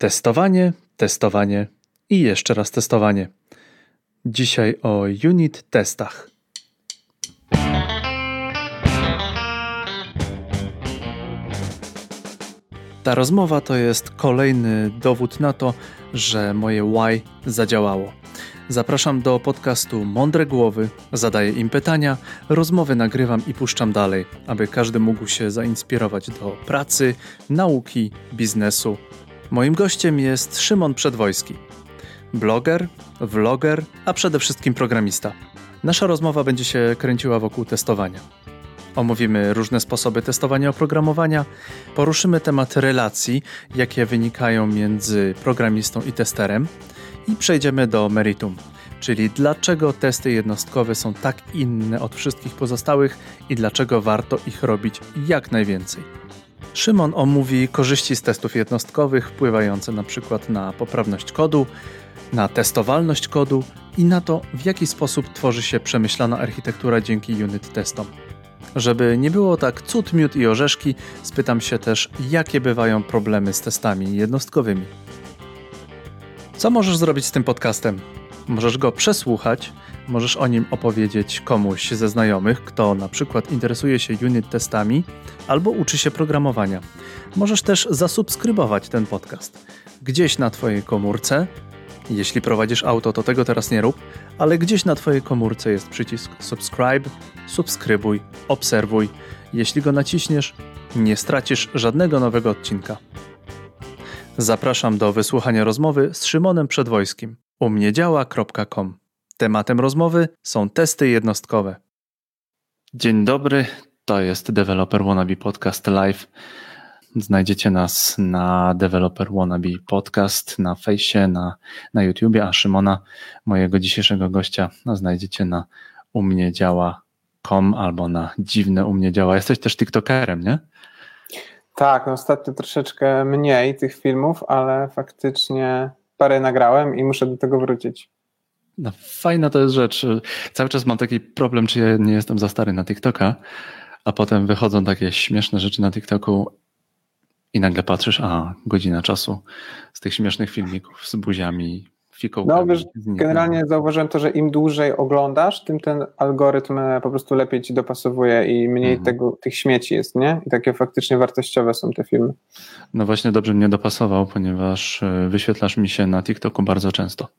Testowanie, testowanie i jeszcze raz testowanie. Dzisiaj o unit testach. Ta rozmowa to jest kolejny dowód na to, że moje why zadziałało. Zapraszam do podcastu Mądre Głowy, zadaję im pytania, rozmowy nagrywam i puszczam dalej, aby każdy mógł się zainspirować do pracy, nauki, biznesu. Moim gościem jest Szymon Przedwojski. Bloger, vloger, a przede wszystkim programista. Nasza rozmowa będzie się kręciła wokół testowania. Omówimy różne sposoby testowania oprogramowania, poruszymy temat relacji, jakie wynikają między programistą i testerem i przejdziemy do meritum, czyli dlaczego testy jednostkowe są tak inne od wszystkich pozostałych i dlaczego warto ich robić jak najwięcej. Szymon omówi korzyści z testów jednostkowych wpływające na przykład na poprawność kodu, na testowalność kodu i na to, w jaki sposób tworzy się przemyślana architektura dzięki unit testom. Żeby nie było tak cud, miód i orzeszki, spytam się też, jakie bywają problemy z testami jednostkowymi. Co możesz zrobić z tym podcastem? Możesz go przesłuchać, możesz o nim opowiedzieć komuś ze znajomych, kto na przykład interesuje się unit testami albo uczy się programowania. Możesz też zasubskrybować ten podcast gdzieś na Twojej komórce. Jeśli prowadzisz auto, to tego teraz nie rób, ale gdzieś na Twojej komórce jest przycisk subscribe, subskrybuj, obserwuj. Jeśli go naciśniesz, nie stracisz żadnego nowego odcinka. Zapraszam do wysłuchania rozmowy z Szymonem Przedwojskim. umniedziała.com. Tematem rozmowy są testy jednostkowe. Dzień dobry, to jest Developer Wannabe Podcast Live. Znajdziecie nas na Developer Wannabe Podcast, na fejsie, na, na YouTubie, a Szymona, mojego dzisiejszego gościa, znajdziecie na umniedziała.com albo na dziwne umnie działa. Jesteś też TikTokerem, nie? Tak, no ostatnio troszeczkę mniej tych filmów, ale faktycznie parę nagrałem i muszę do tego wrócić. No, fajna to jest rzecz. Cały czas mam taki problem, czy ja nie jestem za stary na TikToka, a potem wychodzą takie śmieszne rzeczy na TikToku i nagle patrzysz, a godzina czasu z tych śmiesznych filmików z buziami, fikołkami. No wiesz, generalnie zauważyłem to, że im dłużej oglądasz, tym ten algorytm e, po prostu lepiej ci dopasowuje i mniej mhm. tego, tych śmieci jest, nie? I takie faktycznie wartościowe są te filmy. No właśnie dobrze mnie dopasował, ponieważ e, wyświetlasz mi się na TikToku bardzo często.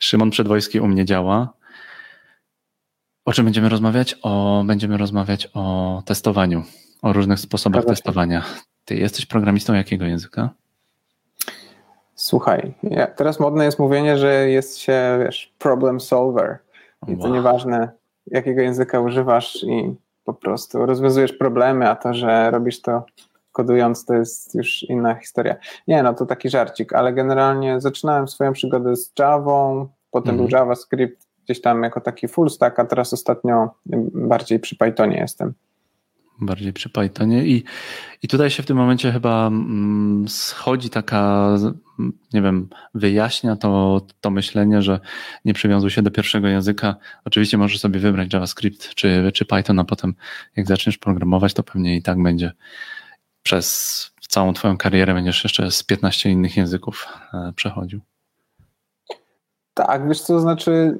Szymon Przedwojski u mnie działa. O czym będziemy rozmawiać? O, będziemy rozmawiać o testowaniu, o różnych sposobach testowania. Ty jesteś programistą jakiego języka? Słuchaj, ja, teraz modne jest mówienie, że jest się, wiesz, problem solver. I wow. to nieważne, jakiego języka używasz i po prostu rozwiązujesz problemy, a to, że robisz to kodując, to jest już inna historia. Nie, no to taki żarcik, ale generalnie zaczynałem swoją przygodę z Javą, potem był mhm. JavaScript gdzieś tam jako taki full stack, a teraz ostatnio bardziej przy Pythonie jestem bardziej przy Pythonie i, i tutaj się w tym momencie chyba mm, schodzi taka, nie wiem, wyjaśnia to, to myślenie, że nie przywiązuj się do pierwszego języka. Oczywiście możesz sobie wybrać JavaScript czy, czy Python, a potem jak zaczniesz programować, to pewnie i tak będzie przez całą twoją karierę będziesz jeszcze z 15 innych języków e, przechodził. Tak, wiesz co, znaczy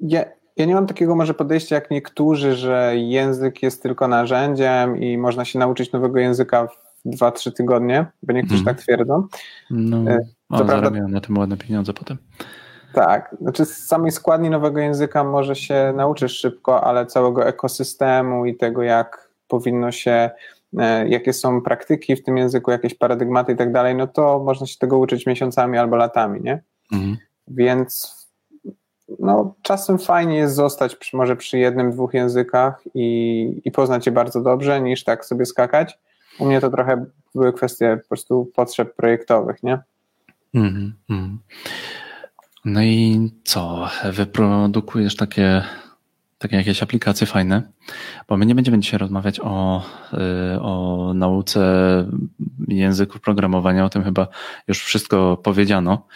ja, ja nie mam takiego może podejścia jak niektórzy, że język jest tylko narzędziem i można się nauczyć nowego języka w 2-3 tygodnie, bo niektórzy mm. tak twierdzą. No, e, to prawda, na tym ładne pieniądze potem. Tak, znaczy z samej składni nowego języka może się nauczysz szybko, ale całego ekosystemu i tego, jak powinno się, e, jakie są praktyki w tym języku, jakieś paradygmaty i tak dalej, no to można się tego uczyć miesiącami albo latami, nie? Mm. Więc no, czasem fajnie jest zostać przy, może przy jednym, dwóch językach i, i poznać je bardzo dobrze, niż tak sobie skakać. U mnie to trochę były kwestie po prostu potrzeb projektowych, nie? Mm -hmm. No i co? Wyprodukujesz takie, takie jakieś aplikacje fajne? Bo my nie będziemy dzisiaj rozmawiać o, y, o nauce języków programowania, o tym chyba już wszystko powiedziano.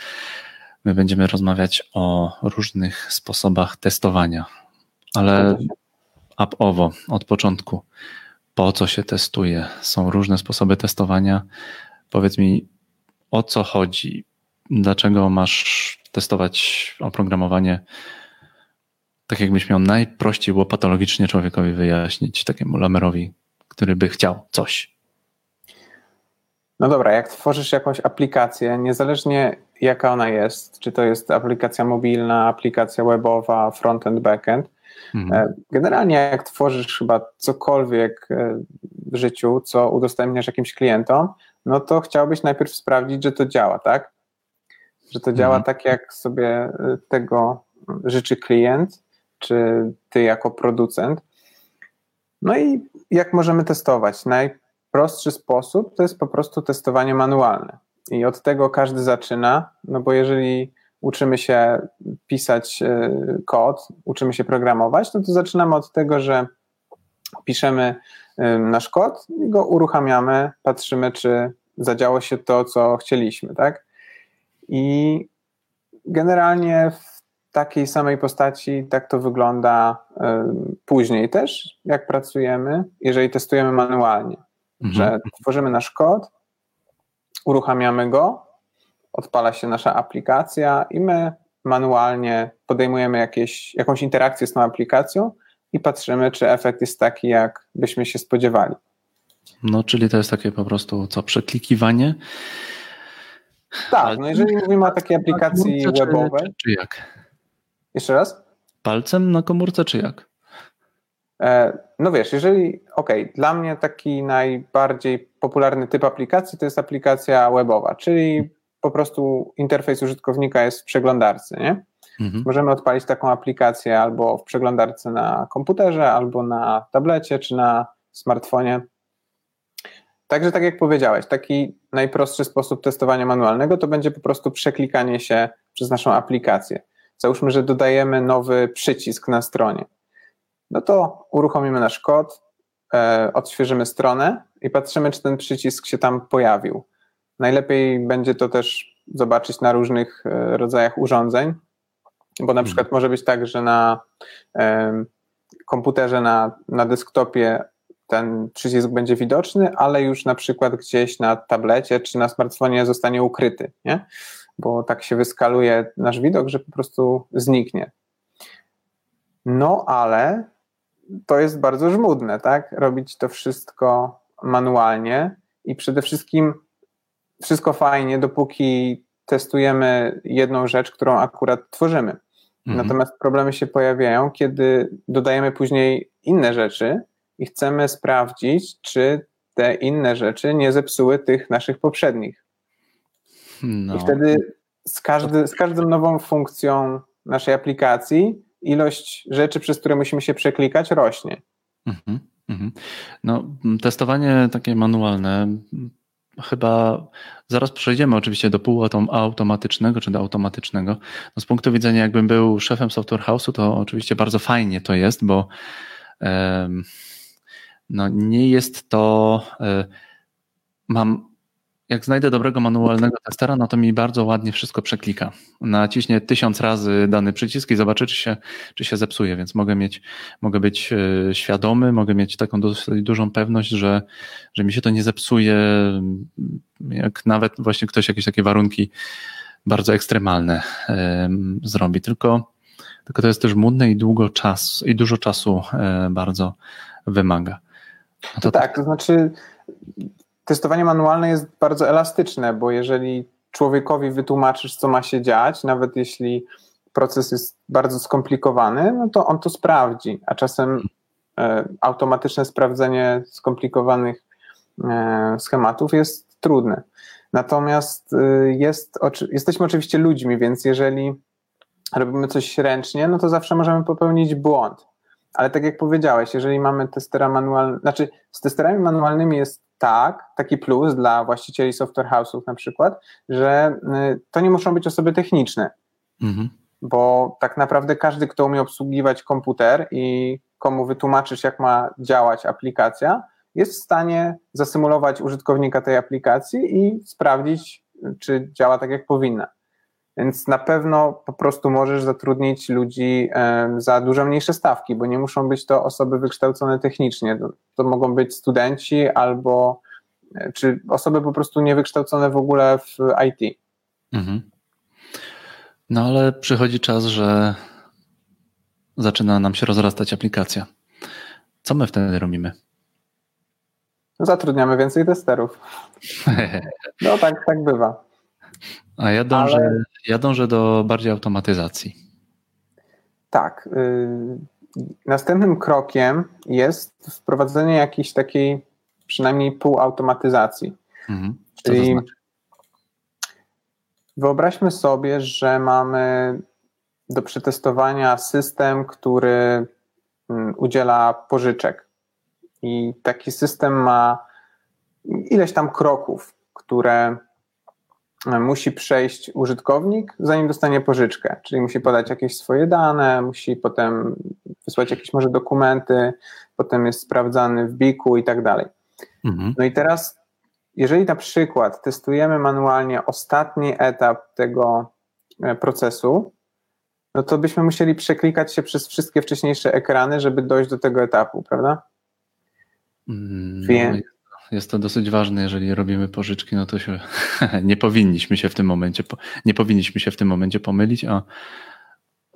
My będziemy rozmawiać o różnych sposobach testowania, ale up owo, od początku. po co się testuje. Są różne sposoby testowania. Powiedz mi, o co chodzi? Dlaczego masz testować oprogramowanie tak, jakbyś miał najprościej łopatologicznie człowiekowi wyjaśnić, takiemu lamerowi, który by chciał coś? No dobra, jak tworzysz jakąś aplikację, niezależnie jaka ona jest, czy to jest aplikacja mobilna, aplikacja webowa, frontend, backend, mhm. E, generalnie jak tworzysz chyba cokolwiek e, w życiu, co udostępniasz jakimś klientom, no to chciałbyś najpierw sprawdzić, że to działa, tak? Że to działa mhm. tak, jak sobie e, tego życzy klient, czy ty jako producent. No i jak możemy testować? Najprostszy sposób to jest po prostu testowanie manualne. I od tego każdy zaczyna, no bo jeżeli uczymy się pisać e, kod, uczymy się programować, no to zaczynamy od tego, że piszemy e, nasz kod i go uruchamiamy, patrzymy, czy zadziało się to, co chcieliśmy, tak? I generalnie w takiej samej postaci tak to wygląda e, później też, jak pracujemy, jeżeli testujemy manualnie, mhm. że tworzymy nasz kod, uruchamiamy go, odpala się nasza aplikacja i my manualnie podejmujemy jakieś, jakąś interakcję z tą aplikacją i patrzymy, czy efekt jest taki, jak byśmy się spodziewali. No, czyli to jest takie po prostu co, przeklikiwanie? Tak, no jeżeli mówimy o takiej aplikacji webowej. Czy, czy jak? Jeszcze raz? Palcem na komórce, czy jak? E, no wiesz, jeżeli, ok, dla mnie taki najbardziej popularny typ aplikacji to jest aplikacja webowa, czyli po prostu interfejs użytkownika jest w przeglądarce, nie? Mhm. Możemy odpalić taką aplikację albo w przeglądarce na komputerze, albo na tablecie, czy na smartfonie. Także tak jak powiedziałeś, taki najprostszy sposób testowania manualnego to będzie po prostu przeklikanie się przez naszą aplikację. Załóżmy, że dodajemy nowy przycisk na stronie no to uruchomimy nasz kod, e, odświeżymy stronę i patrzymy, czy ten przycisk się tam pojawił. Najlepiej będzie to też zobaczyć na różnych e, rodzajach urządzeń, bo na mhm. przykład może być tak, że na e, komputerze, na, na desktopie ten przycisk będzie widoczny, ale już na przykład gdzieś na tablecie czy na smartfonie zostanie ukryty, nie? bo tak się wyskaluje nasz widok, że po prostu zniknie. No ale to jest bardzo żmudne, tak? Robić to wszystko manualnie i przede wszystkim wszystko fajnie, dopóki testujemy jedną rzecz, którą akurat tworzymy. Mhm. Natomiast problemy się pojawiają, kiedy dodajemy później inne rzeczy i chcemy sprawdzić, czy te inne rzeczy nie zepsuły tych naszych poprzednich. No. I wtedy z, każdy, z każdą nową funkcją naszej aplikacji ilość rzeczy, przez które musimy się przeklikać, rośnie. Mhm, mhm. No, testowanie takie manualne chyba zaraz przejdziemy oczywiście do półautomatycznego czy do automatycznego. No z punktu widzenia, jakbym był szefem software house'u, to oczywiście bardzo fajnie to jest, bo um, no nie jest to. Um, mam jak znajdę dobrego manualnego testera, no to mi bardzo ładnie wszystko przeklika. Naciśnie tysiąc razy dany przycisk i zobaczy, czy się, czy się zepsuje, więc mogę mieć, mogę być e, świadomy, mogę mieć taką dosyć dużą pewność, że, że mi się to nie zepsuje, jak nawet właśnie ktoś jakieś takie warunki bardzo ekstremalne zrobi. Tylko, tylko to jest też młodne i długo czas, i dużo czasu e, bardzo wymaga. No to tak, to znaczy testowanie manualne jest bardzo elastyczne, bo jeżeli człowiekowi wytłumaczysz, co ma się dziać, nawet jeśli proces jest bardzo skomplikowany, no to on to sprawdzi, a czasem e, automatyczne sprawdzenie skomplikowanych e, schematów jest trudne. Natomiast e, jest, jesteśmy oczywiście ludźmi, więc jeżeli robimy coś ręcznie, no to zawsze możemy popełnić błąd. Ale tak jak powiedziałeś, jeżeli mamy testera manualnego, znaczy z testerami manualnymi jest tak, taki plus dla właścicieli software house'ów na przykład, że y, to nie muszą być osoby techniczne, mhm. bo tak naprawdę każdy, kto umie obsługiwać komputer i komu wytłumaczysz, jak ma działać aplikacja, jest w stanie zasymulować użytkownika tej aplikacji i sprawdzić, czy działa tak, jak powinna. Więc na pewno po prostu możesz zatrudnić ludzi za dużo mniejsze stawki, bo nie muszą być to osoby wykształcone technicznie. To mogą być studenci albo e, czy osoby po prostu niewykształcone w ogóle w IT. Mhm. No ale przychodzi czas, że zaczyna nam się rozrastać aplikacja. Co my wtedy robimy? Zatrudniamy więcej testerów. No tak, tak bywa. A ja dążę, Ale... ja dążę do bardziej automatyzacji. Tak. Y, następnym krokiem jest wprowadzenie jakiejś takiej przynajmniej półautomatyzacji. Mhm. Czyli znaczy? wyobraźmy sobie, że mamy do przetestowania system, który mm, udziela pożyczek. I taki system ma ileś tam kroków, które musi przejść użytkownik, zanim dostanie pożyczkę, czyli musi podać jakieś swoje dane, musi potem wysłać jakieś może dokumenty, potem jest sprawdzany w biku i tak dalej. Mhm. No i teraz, jeżeli na przykład testujemy manualnie ostatni etap tego e, procesu, no to byśmy musieli przeklikać się przez wszystkie wcześniejsze ekrany, żeby dojść do tego etapu, prawda? Mm, no, Więc, jest to dosyć ważne, jeżeli robimy pożyczki, no to się nie powinniśmy się w tym momencie, nie powinniśmy się w tym momencie pomylić, a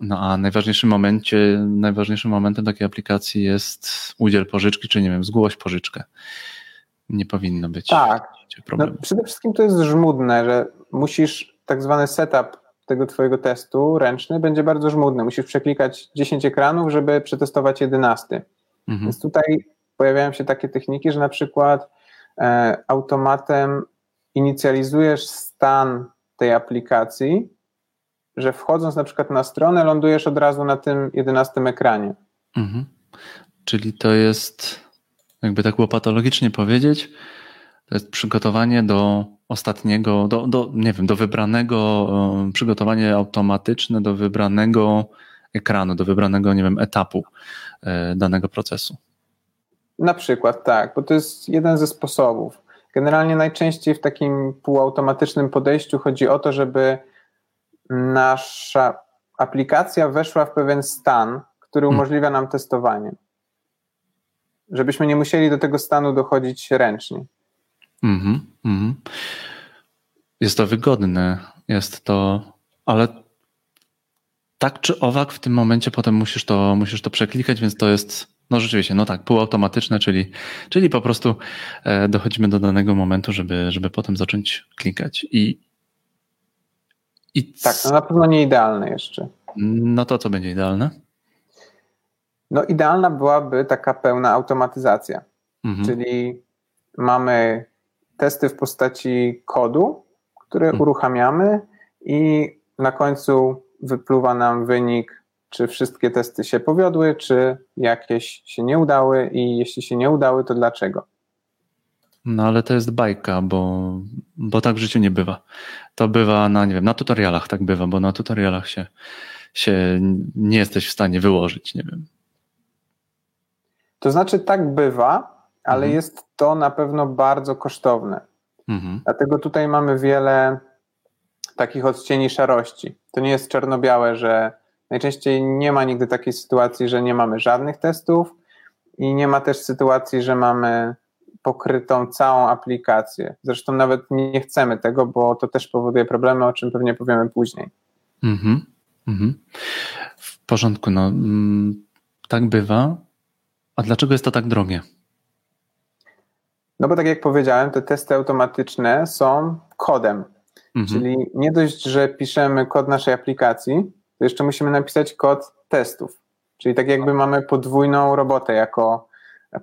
no a najważniejszym momencie, najważniejszym momentem takiej aplikacji jest udziel pożyczki, czy nie wiem, zgłoś pożyczkę. Nie powinno być tak. No, przede wszystkim to jest żmudne, że musisz tak zwany setup tego twojego testu ręczny będzie bardzo żmudny. Musisz przeklikać 10 ekranów, żeby przetestować 11. Mhm. Więc tutaj pojawiają się takie techniki, że na przykład automatem inicjalizujesz stan tej aplikacji, że wchodząc na przykład na stronę, lądujesz od razu na tym 11 ekranie. Mhm. Czyli to jest, jakby tak było patologicznie powiedzieć, to jest przygotowanie do ostatniego, do, do nie wiem, do wybranego, e, przygotowanie automatyczne do wybranego ekranu, do wybranego, nie wiem, etapu e, danego procesu. Na przykład tak, bo to jest jeden ze sposobów. Generalnie najczęściej w takim półautomatycznym podejściu chodzi o to, żeby nasza aplikacja weszła w pewien stan, który hmm. umożliwia nam testowanie. Żebyśmy nie musieli do tego stanu dochodzić ręcznie. Mm -hmm, Jest to wygodne, jest to, ale tak czy owak w tym momencie potem musisz to, musisz to przeklikać, więc to jest no rzeczywiście, no tak, półautomatyczne, czyli, czyli po prostu e, dochodzimy do danego momentu, żeby, żeby potem zacząć klikać. I, i tak, no na pewno nie idealne jeszcze. No to co będzie idealne? No idealna byłaby taka pełna automatyzacja, mhm. czyli mamy testy w postaci kodu, które mhm. uruchamiamy i na końcu wypluwa nam wynik czy wszystkie testy się powiodły, czy jakieś się nie udały i jeśli się nie udały, to dlaczego? No ale to jest bajka, bo, bo tak w życiu nie bywa. To bywa na, nie wiem, na tutorialach tak bywa, bo na tutorialach się, się nie jesteś w stanie wyłożyć, nie wiem. To znaczy tak bywa, ale mhm. jest to na pewno bardzo kosztowne. Mhm. Dlatego tutaj mamy wiele takich odcieni szarości. To nie jest czarno-białe, że Najczęściej nie ma nigdy takiej sytuacji, że nie mamy żadnych testów i nie ma też sytuacji, że mamy pokrytą całą aplikację. Zresztą nawet nie chcemy tego, bo to też powoduje problemy, o czym pewnie powiemy później. Mhm. Mhm. W porządku, no mm, tak bywa. A dlaczego jest to tak drogie? No bo tak jak powiedziałem, te testy automatyczne są kodem. Mhm. Czyli nie dość, że piszemy kod naszej aplikacji, to jeszcze musimy napisać kod testów. Czyli tak jakby mamy podwójną robotę jako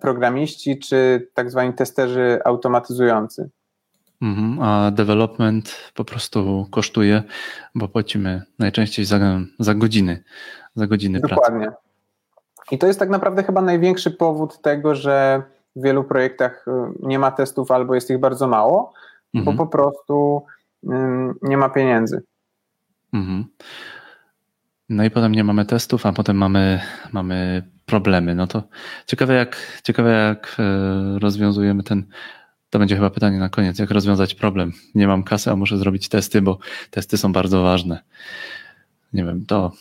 programiści czy tak zwani testerzy automatyzujący. Mhm, a development po prostu kosztuje, bo płacimy najczęściej za, za godziny, za godziny Dokładnie. pracy. I to jest tak naprawdę chyba największy powód tego, że w wielu projektach y, nie ma testów albo jest ich bardzo mało, mhm. bo po prostu nie ma pieniędzy. Mhm. No i potem nie mamy testów, a potem mamy, mamy problemy. No to ciekawe jak, ciekawe jak e, rozwiązujemy ten To będzie chyba pytanie na koniec, jak rozwiązać problem. Nie mam kasy, a muszę zrobić testy, bo testy są bardzo ważne. Nie wiem, to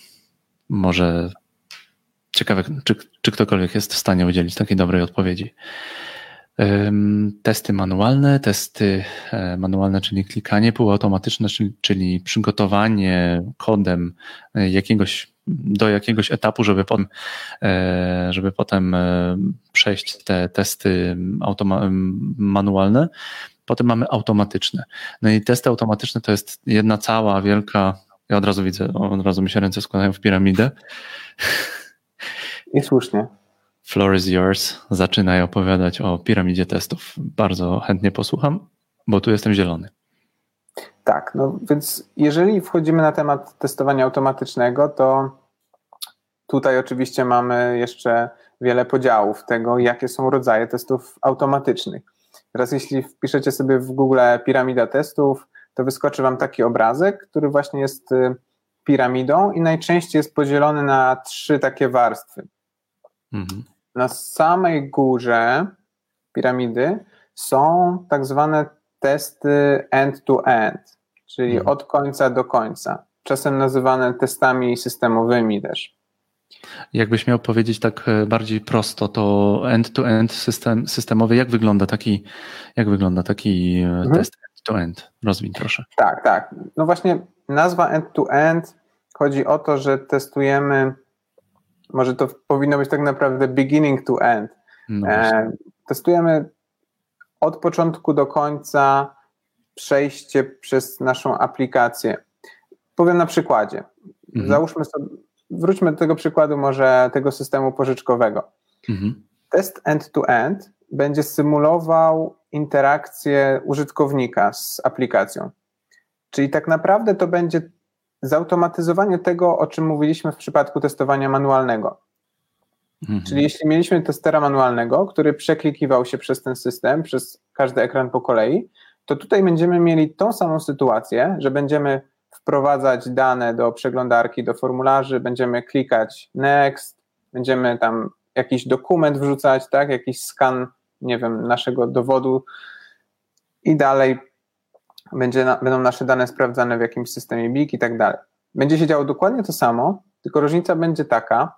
może ciekawe, czy, czy ktokolwiek jest w stanie udzielić takiej dobrej odpowiedzi. Testy manualne, testy e, manualne, czyli klikanie półautomatyczne, czyli, przygotowanie kodem e, jakiegoś do jakiegoś etapu, żeby potem, e, żeby potem przejść te testy manualne. Potem mamy automatyczne. No i testy automatyczne to jest jedna cała wielka, ja od razu widzę, od razu mi się ręce składają w piramidę. I słusznie. Floor is yours. Zaczynaj opowiadać o piramidzie testów. Bardzo chętnie posłucham, bo tu jestem zielony. Tak, no więc jeżeli wchodzimy na temat testowania automatycznego, to tutaj oczywiście mamy jeszcze wiele podziałów tego, jakie są rodzaje testów automatycznych. Teraz jeśli wpiszecie sobie w Google piramida testów, to wyskoczy Wam taki obrazek, który właśnie jest y, piramidą i najczęściej jest podzielony na trzy takie warstwy. Mhm. Na samej górze piramidy są tak zwane testy end-to-end, czyli mhm. od końca do końca, czasem nazywane testami systemowymi też. Jakbyś miał powiedzieć tak e, bardziej prosto, to end-to-end system, systemowy, jak wygląda taki, jak wygląda taki e, mhm. test end-to-end? Rozwin proszę. Tak, tak. No właśnie nazwa end-to-end chodzi o to, że testujemy może to powinno być tak naprawdę beginning to end. No e, testujemy od początku do końca przejście przez naszą aplikację. Powiem na przykładzie. Mhm. Załóżmy sobie, wróćmy do tego przykładu może tego systemu pożyczkowego. Mhm. Test end-to-end będzie symulował interakcję użytkownika z aplikacją. Czyli tak naprawdę to będzie zautomatyzowanie tego, o czym mówiliśmy w przypadku testowania manualnego. Mhm. Czyli jeśli mieliśmy testera manualnego, który przeklikiwał się przez ten system, przez każdy ekran po kolei, to tutaj będziemy mieli tą samą sytuację, że będziemy wprowadzać dane do przeglądarki, do formularzy, będziemy klikać next, będziemy tam jakiś dokument wrzucać, tak, jakiś skan, nie wiem, naszego dowodu i dalej będzie na, będą nasze dane sprawdzane w jakimś systemie BIG i tak dalej. Będzie się działo dokładnie to samo, tylko różnica będzie taka,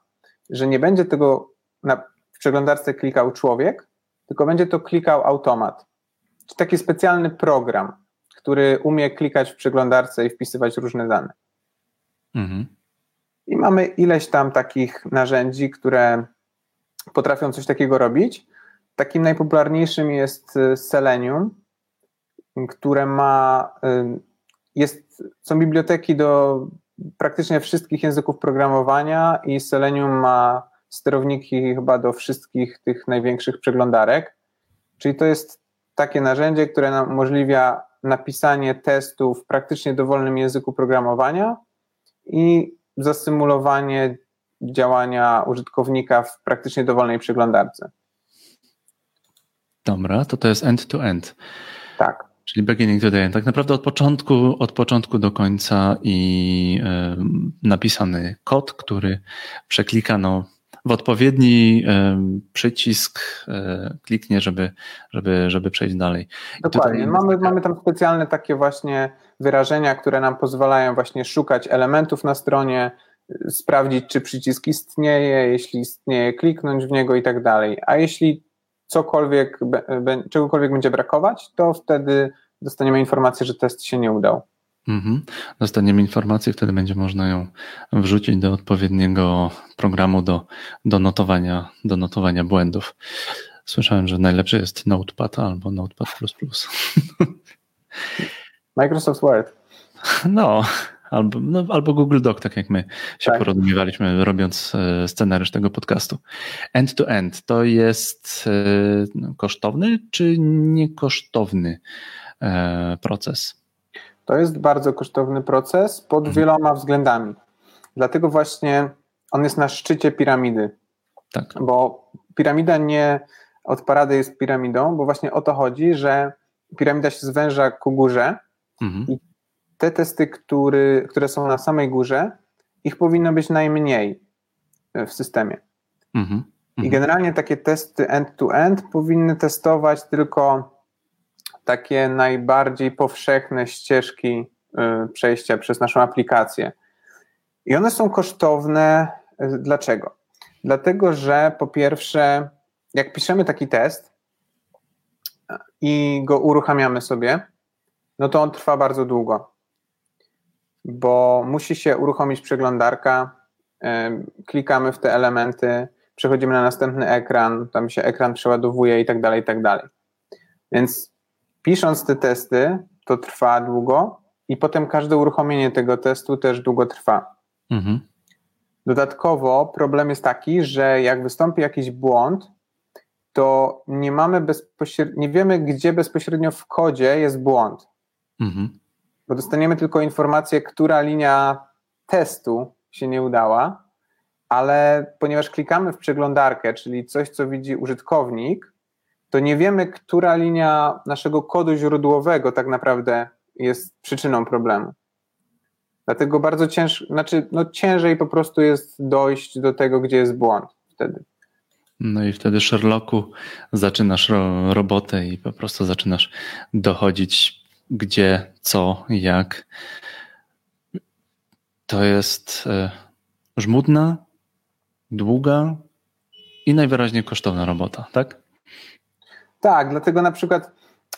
że nie będzie tego na, w przeglądarce klikał człowiek, tylko będzie to klikał automat. Czy taki specjalny program, który umie klikać w przeglądarce i wpisywać różne dane. Mhm. I mamy ileś tam takich narzędzi, które potrafią coś takiego robić. Takim najpopularniejszym jest y, Selenium, które ma, jest, są biblioteki do praktycznie wszystkich języków programowania i Selenium ma sterowniki chyba do wszystkich tych największych przeglądarek. Czyli to jest takie narzędzie, które nam umożliwia napisanie testu w praktycznie dowolnym języku programowania i zasymulowanie działania użytkownika w praktycznie dowolnej przeglądarce. Dobra, to to jest end-to-end. -end. Tak. Czyli beginning to the end. Tak naprawdę od początku, od początku do końca i y, napisany kod, który przeklikano w odpowiedni y, przycisk y, kliknie, żeby, żeby, żeby przejść dalej. Dokładnie. Mamy, mamy tam specjalne takie właśnie wyrażenia, które nam pozwalają właśnie szukać elementów na stronie, sprawdzić, czy przycisk istnieje, jeśli istnieje, kliknąć w niego i tak dalej. A jeśli cokolwiek, czegokolwiek będzie brakować, to wtedy dostaniemy informację, że test się nie udał. Mhm. Dostaniemy informację, wtedy będzie można ją wrzucić do odpowiedniego programu do, do, notowania, do notowania błędów. Słyszałem, że najlepszy jest Notepad albo Notepad. Microsoft Word. No, albo, no, albo Google Doc, tak jak my się tak. porozumiewaliśmy, robiąc e, scenariusz tego podcastu. End-to-end to jest e, no, kosztowny czy niekosztowny e, proces? To jest bardzo kosztowny proces pod mhm. wieloma względami. Dlatego właśnie on jest na szczycie piramidy. Tak. Bo piramida nie od parady jest piramidą, bo właśnie o to chodzi, że piramida się zwęża ku górze mhm. i te testy, który, które są na samej górze, ich powinno być najmniej w systemie. Mhm. I mhm. generalnie takie testy end-to-end powinny testować tylko takie najbardziej powszechne ścieżki y, przejścia przez naszą aplikację. I one są kosztowne. Y, dlaczego? Dlatego, że po pierwsze, jak piszemy taki test i go uruchamiamy sobie, no to on trwa bardzo długo, bo musi się uruchomić przeglądarka, klikamy w te elementy, przechodzimy na następny ekran, tam się ekran przeładowuje i tak dalej, i tak dalej. Więc pisząc te testy, to trwa długo i potem każde uruchomienie tego testu też długo trwa. Mhm. Dodatkowo problem jest taki, że jak wystąpi jakiś błąd, to nie mamy bezpośrednio, nie wiemy, gdzie bezpośrednio w kodzie jest błąd. Mhm. Bo dostaniemy tylko informację, która linia testu się nie udała, ale ponieważ klikamy w przeglądarkę, czyli coś, co widzi użytkownik, to nie wiemy, która linia naszego kodu źródłowego tak naprawdę jest przyczyną problemu. Dlatego bardzo ciężko, znaczy no ciężej po prostu jest dojść do tego, gdzie jest błąd wtedy. No i wtedy Sherlocku zaczynasz ro robotę i po prostu zaczynasz dochodzić gdzie, co, jak. To jest e, żmudna, długa i najwyraźniej kosztowna robota, tak? Tak, dlatego na przykład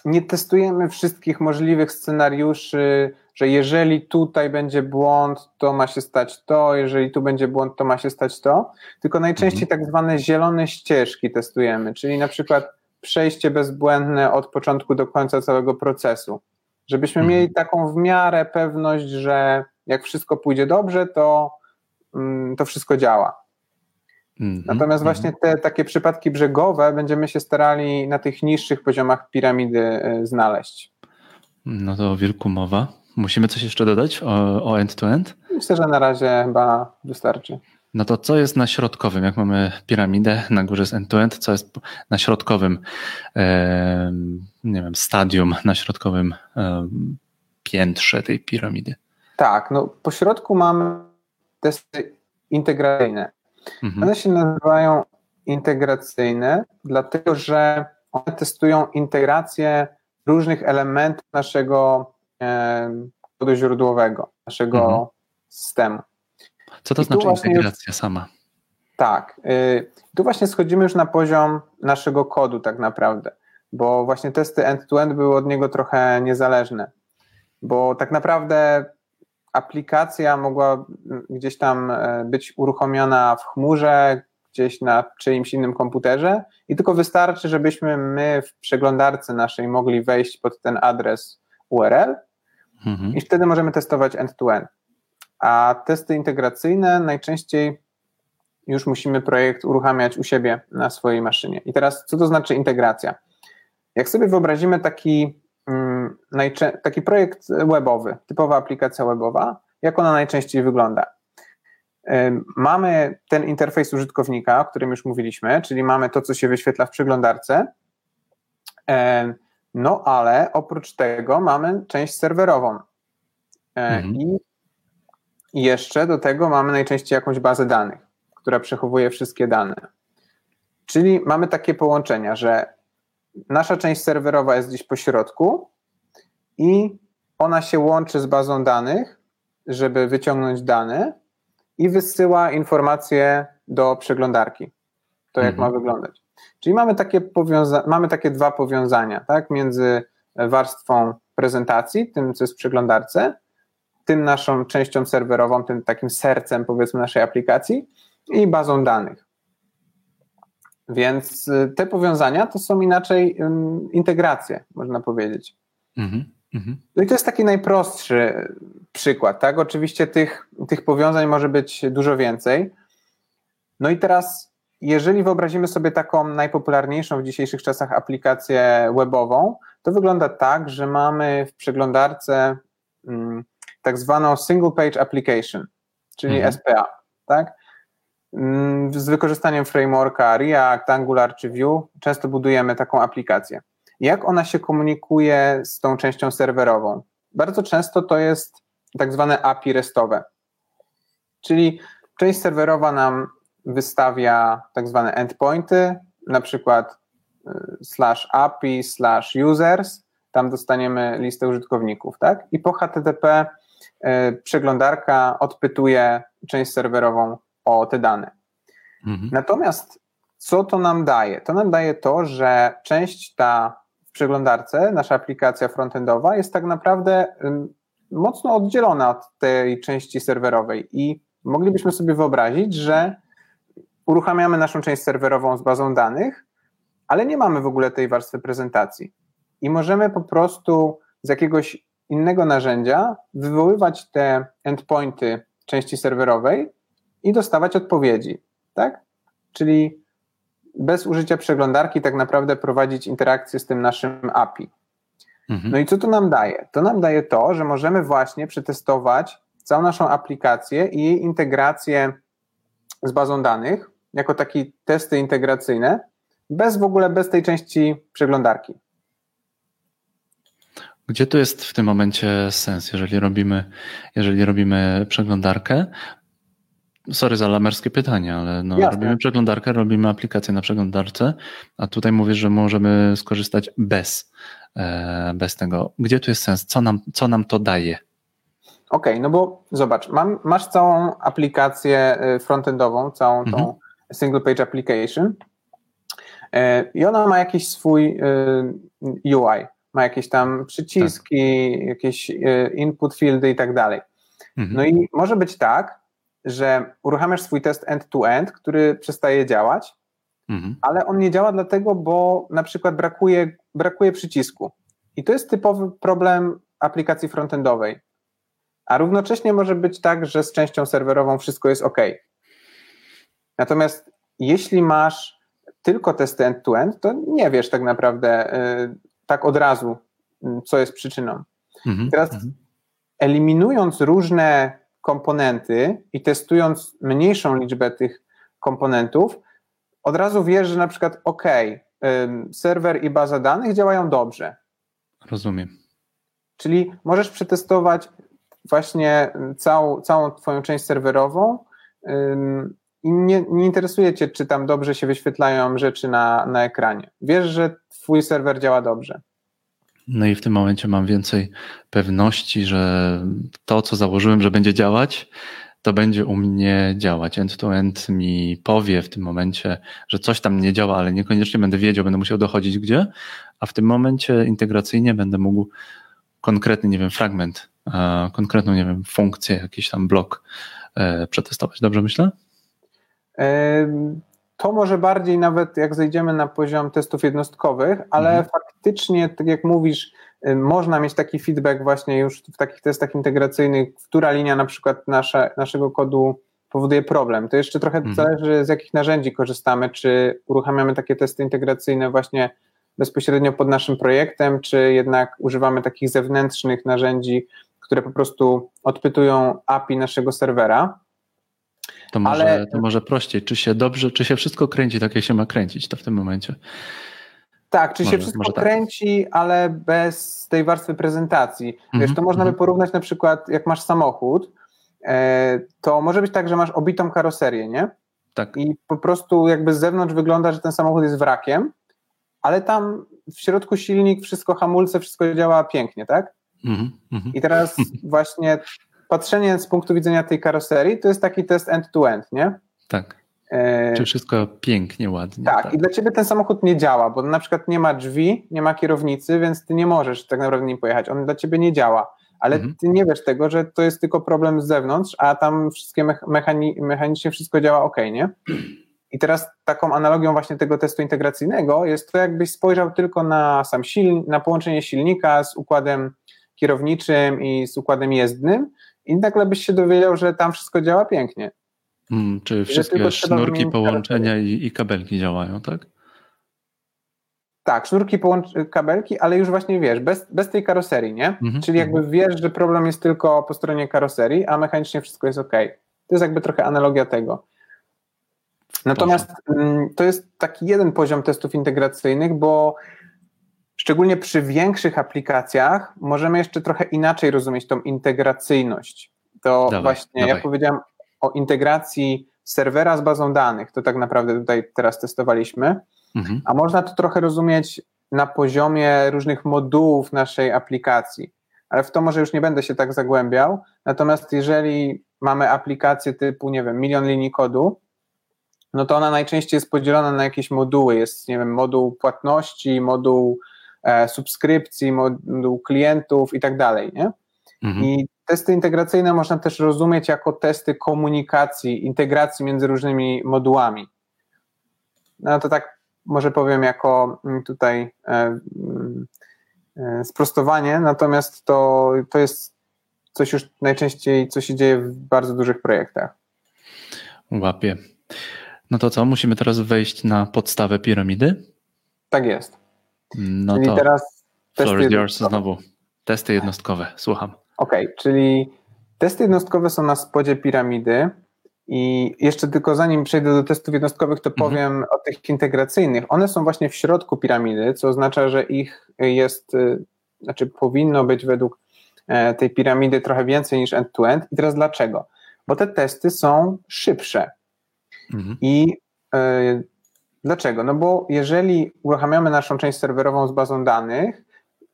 nie testujemy wszystkich możliwych scenariuszy, że jeżeli tutaj będzie błąd, to ma się stać to, jeżeli tu będzie błąd, to ma się stać to, tylko najczęściej mhm. tak zwane zielone ścieżki testujemy, czyli na przykład przejście bezbłędne od początku do końca całego procesu. Żebyśmy mhm. mieli taką w miarę pewność, że jak wszystko pójdzie dobrze, to, mm, to wszystko działa. Mhm. Natomiast właśnie mhm. te takie przypadki brzegowe będziemy się starali na tych niższych poziomach piramidy y, znaleźć. No to o wilku mowa. Musimy coś jeszcze dodać o, end-to-end? Myślę, że na razie chyba wystarczy. No to co jest na środkowym? Jak mamy piramidę, na górze jest end-to-end, co jest na środkowym, nie wiem, stadium, na środkowym piętrze tej piramidy? Tak, no po środku mamy testy integracyjne. Mhm. One się nazywają integracyjne, dlatego że one testują integrację różnych elementów naszego kodu źródłowego, naszego mhm. systemu. Co to I znaczy integracja już, sama? Tak. Y, tu właśnie schodzimy już na poziom naszego kodu tak naprawdę, bo właśnie testy end-to-end były od niego trochę niezależne, bo tak naprawdę aplikacja mogła gdzieś tam e, być uruchomiona w chmurze, gdzieś na czyimś innym komputerze i tylko wystarczy, żebyśmy my w przeglądarce naszej mogli wejść pod ten adres URL mhm. i wtedy możemy testować end-to-end. A testy integracyjne najczęściej już musimy projekt uruchamiać u siebie na swojej maszynie. I teraz, co to znaczy integracja? Jak sobie wyobrazimy taki, mm, taki projekt webowy, typowa aplikacja webowa, jak ona najczęściej wygląda? Mamy ten interfejs użytkownika, o którym już mówiliśmy, czyli mamy to, co się wyświetla w przeglądarce. No ale oprócz tego mamy część serwerową. E, mhm. I jeszcze do tego mamy najczęściej jakąś bazę danych, która przechowuje wszystkie dane. Czyli mamy takie połączenia, że nasza część serwerowa jest gdzieś po środku i ona się łączy z bazą danych, żeby wyciągnąć dane i wysyła informacje do przeglądarki. To jak mhm. ma wyglądać. Czyli mamy takie, powiąza- mamy takie dwa powiązania tak, między warstwą prezentacji, tym co jest w przeglądarce, tym naszą częścią serwerową, tym takim sercem powiedzmy naszej aplikacji i bazą danych. Więc y, te powiązania to są inaczej integracje, można powiedzieć. Mhm, mhm. No i to jest taki najprostszy przykład, tak? Oczywiście tych, tych powiązań może być dużo więcej. No i teraz jeżeli wyobrazimy sobie taką najpopularniejszą w dzisiejszych czasach aplikację webową, to wygląda tak, że mamy w przeglądarce mm, tak zwaną single page application, czyli mhm. SPA, tak? Mm, z wykorzystaniem frameworka React, Angular czy Vue często budujemy taką aplikację. Jak ona się komunikuje z tą częścią serwerową? Bardzo często to jest tak zwane API restowe, czyli część serwerowa nam wystawia tak zwane endpointy, na przykład y, slash API, slash users tam dostaniemy listę użytkowników, tak? I po HTTP przeglądarka odpytuje część serwerową o te dane. Mhm. Natomiast co to nam daje? To nam daje to, że część ta w przeglądarce, nasza aplikacja frontendowa jest tak naprawdę mocno oddzielona od tej części serwerowej i moglibyśmy sobie wyobrazić, że uruchamiamy naszą część serwerową z bazą danych, ale nie mamy w ogóle tej warstwy prezentacji. I możemy po prostu z jakiegoś innego narzędzia wywoływać te endpointy części serwerowej i dostawać odpowiedzi, tak? Czyli bez użycia przeglądarki tak naprawdę prowadzić interakcję z tym naszym API. Mhm. No i co to nam daje? To nam daje to, że możemy właśnie przetestować całą naszą aplikację i jej integrację z bazą danych, jako takie testy integracyjne, bez w ogóle, bez tej części przeglądarki. Gdzie tu jest w tym momencie sens, jeżeli robimy, jeżeli robimy przeglądarkę? Sorry za lamerskie pytanie, ale no, robimy przeglądarkę, robimy aplikację na przeglądarce, a tutaj mówisz, że możemy skorzystać bez, e, bez tego. Gdzie tu jest sens? Co nam, co nam to daje? Okej, okay, no bo zobacz, mam, masz całą aplikację y, frontendową, całą mhm. tą single page application y, i ona ma jakiś swój UI, ma jakieś tam przyciski, tak. jakieś input fieldy i tak dalej. Mhm. No i może być tak, że uruchamiasz swój test end-to-end, który przestaje działać, mhm. ale on nie działa dlatego, bo na przykład brakuje, brakuje przycisku. I to jest typowy problem aplikacji frontendowej a równocześnie może być tak, że z częścią serwerową wszystko jest ok. Natomiast jeśli masz tylko testy end-to-end, to nie wiesz tak naprawdę y, tak od razu, y, co jest przyczyną. Mhm, Teraz mhm. eliminując różne komponenty i testując mniejszą liczbę tych komponentów, od razu wiesz, że na przykład OK, serwer i baza danych działają dobrze. Rozumiem. Czyli możesz przetestować właśnie całą, całą Twoją część serwerową i nie, nie interesuje Cię, czy tam dobrze się wyświetlają rzeczy na, na ekranie. Wiesz, że Twój serwer działa dobrze. No i w tym momencie mam więcej pewności, że to, co założyłem, że będzie działać, to będzie u mnie działać. End-to-end mi powie w tym momencie, że coś tam nie działa, ale niekoniecznie będę wiedział, będę musiał dochodzić gdzie, a w tym momencie integracyjnie będę mógł konkretny, nie wiem, fragment konkretną, nie wiem, funkcję, jakiś tam blok e, przetestować. Dobrze myślę? To może bardziej nawet jak zejdziemy na poziom testów jednostkowych, ale mhm. faktycznie, tak jak mówisz, można mieć taki feedback właśnie już w takich testach integracyjnych, która linia na przykład nasze, naszego kodu powoduje problem. To jeszcze trochę mhm. zależy z jakich narzędzi korzystamy, czy uruchamiamy takie testy integracyjne właśnie bezpośrednio pod naszym projektem, czy jednak używamy takich zewnętrznych narzędzi, które po prostu odpytują API naszego serwera. To może, ale... to może prościej. Czy się dobrze, czy się wszystko kręci tak, jak się ma kręcić to w tym momencie? Tak, czy może, się wszystko tak. kręci, ale bez tej warstwy prezentacji. Mm -hmm, Wiesz, to można mm -hmm. by porównać na przykład, jak masz samochód, e, to może być tak, że masz obitą karoserię, nie? Tak. I po prostu jakby z zewnątrz wygląda, że ten samochód jest wrakiem, ale tam w środku silnik, wszystko hamulce, wszystko działa pięknie, tak? Mm -hmm. I teraz właśnie patrzenie z punktu widzenia tej karoserii to jest taki test end-to-end, -end, nie? Tak. E... Czy wszystko pięknie, ładnie. Tak, tak, i dla ciebie ten samochód nie działa, bo na przykład nie ma drzwi, nie ma kierownicy, więc ty nie możesz tak naprawdę nim pojechać. On dla ciebie nie działa, ale mhm. ty nie wiesz tego, że to jest tylko problem z zewnątrz, a tam wszystkie mechani mechanicznie wszystko działa ok, nie? I teraz taką analogią właśnie tego testu integracyjnego jest to, jakbyś spojrzał tylko na sam silnik, na połączenie silnika z układem kierowniczym i z układem jezdnym i nagle byś się dowiedział, że tam wszystko działa pięknie. Hmm, czy wszystkie sznurki, połączenia i, i, kabelki działają, tak? Tak, sznurki, kabelki, ale już właśnie wiesz, bez, bez tej karoserii, nie? Mhm. Czyli jakby wiesz, że problem jest tylko po stronie karoserii, a mechanicznie wszystko jest ok. To jest jakby trochę analogia tego. Natomiast mm, to jest taki jeden poziom testów integracyjnych, bo szczególnie przy większych aplikacjach możemy jeszcze trochę inaczej rozumieć tą integracyjność. To dawaj, właśnie dawaj. ja powiedziałem o integracji serwera z bazą danych, to tak naprawdę tutaj teraz testowaliśmy, mhm. a można to trochę rozumieć na poziomie różnych modułów naszej aplikacji. Ale w to może już nie będę się tak zagłębiał. Natomiast jeżeli mamy aplikację typu, nie wiem, milion linii kodu, no to ona najczęściej jest podzielona na jakieś moduły. Jest, nie wiem, moduł płatności, moduł subskrypcji, moduł klientów i tak dalej, nie? Mhm. I testy integracyjne można też rozumieć jako testy komunikacji, integracji między różnymi modułami. No to tak może powiem jako mm, tutaj e, mm, e, sprostowanie, natomiast to, to jest coś już najczęściej, co się dzieje w bardzo dużych projektach. Łapie. No to co, musimy teraz wejść na podstawę piramidy? Tak jest. No czyli to teraz is yours znowu. Testy jednostkowe, słucham. Okej, okay, czyli testy jednostkowe są na spodzie piramidy i jeszcze tylko zanim przejdę do testów jednostkowych, to mhm. powiem o tych integracyjnych. One są właśnie w środku piramidy, co oznacza, że ich jest, y, znaczy powinno być według e, tej piramidy trochę więcej niż end-to-end. I teraz dlaczego? Bo te testy są szybsze. Mhm. I y, dlaczego? No bo jeżeli uruchamiamy naszą część serwerową z bazą danych,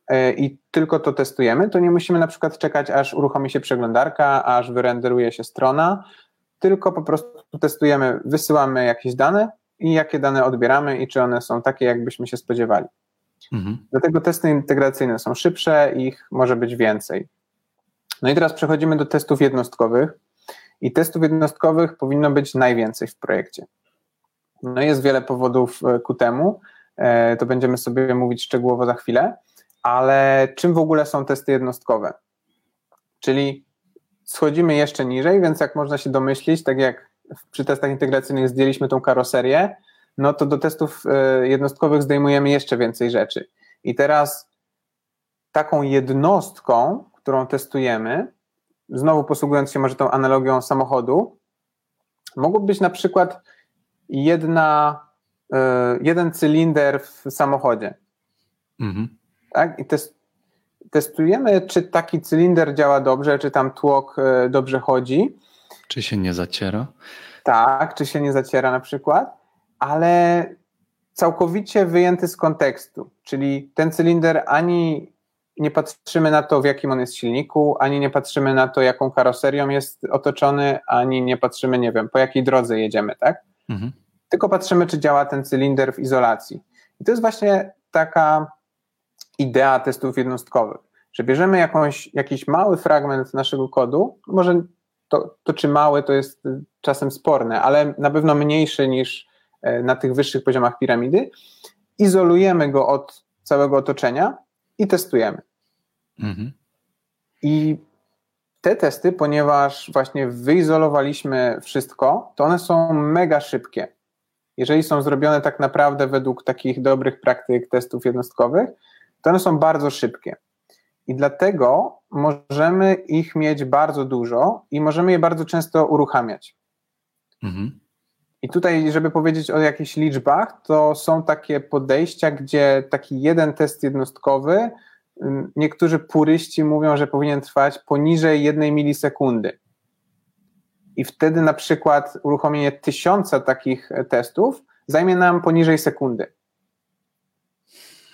E, i tylko to testujemy, to nie musimy na przykład czekać, aż uruchomi się przeglądarka, aż wyrenderuje się strona, tylko po prostu testujemy, wysyłamy jakieś dane i jakie dane odbieramy i czy one są takie, jakbyśmy się spodziewali. Mhm. Dlatego testy integracyjne są szybsze, ich może być więcej. No i teraz przechodzimy do testów jednostkowych i testów jednostkowych powinno być najwięcej w projekcie. No jest wiele powodów e, ku temu, e, to będziemy sobie mówić szczegółowo za chwilę. Ale czym w ogóle są testy jednostkowe? Czyli schodzimy jeszcze niżej, więc jak można się domyślić, tak jak przy testach integracyjnych zdjęliśmy tą karoserię, no to do testów e, jednostkowych zdejmujemy jeszcze więcej rzeczy. I teraz taką jednostką, którą testujemy, znowu posługując się może tą analogią samochodu, mogłoby być na przykład jedna, e, jeden cylinder w samochodzie. Mhm tak? I test, testujemy, czy taki cylinder działa dobrze, czy tam tłok e, dobrze chodzi. Czy się nie zaciera? Tak, czy się nie zaciera na przykład, ale całkowicie wyjęty z kontekstu, czyli ten cylinder ani nie patrzymy na to, w jakim on jest silniku, ani nie patrzymy na to, jaką karoserią jest otoczony, ani nie patrzymy, nie wiem, po jakiej drodze jedziemy, tak? Mhm. Tylko patrzymy, czy działa ten cylinder w izolacji. I to jest właśnie taka idea testów jednostkowych, że bierzemy jakąś, jakiś mały fragment naszego kodu, może to, to czy mały to jest czasem sporne, ale na pewno mniejszy niż e, na tych wyższych poziomach piramidy, izolujemy go od całego otoczenia i testujemy. Mhm. I te testy, ponieważ właśnie wyizolowaliśmy wszystko, to one są mega szybkie. Jeżeli są zrobione tak naprawdę według takich dobrych praktyk testów jednostkowych, to one są bardzo szybkie. I dlatego możemy ich mieć bardzo dużo i możemy je bardzo często uruchamiać. Mhm. I tutaj, żeby powiedzieć o jakichś liczbach, to są takie podejścia, gdzie taki jeden test jednostkowy, niektórzy puryści mówią, że powinien trwać poniżej jednej milisekundy. I wtedy na przykład uruchomienie tysiąca takich testów zajmie nam poniżej sekundy.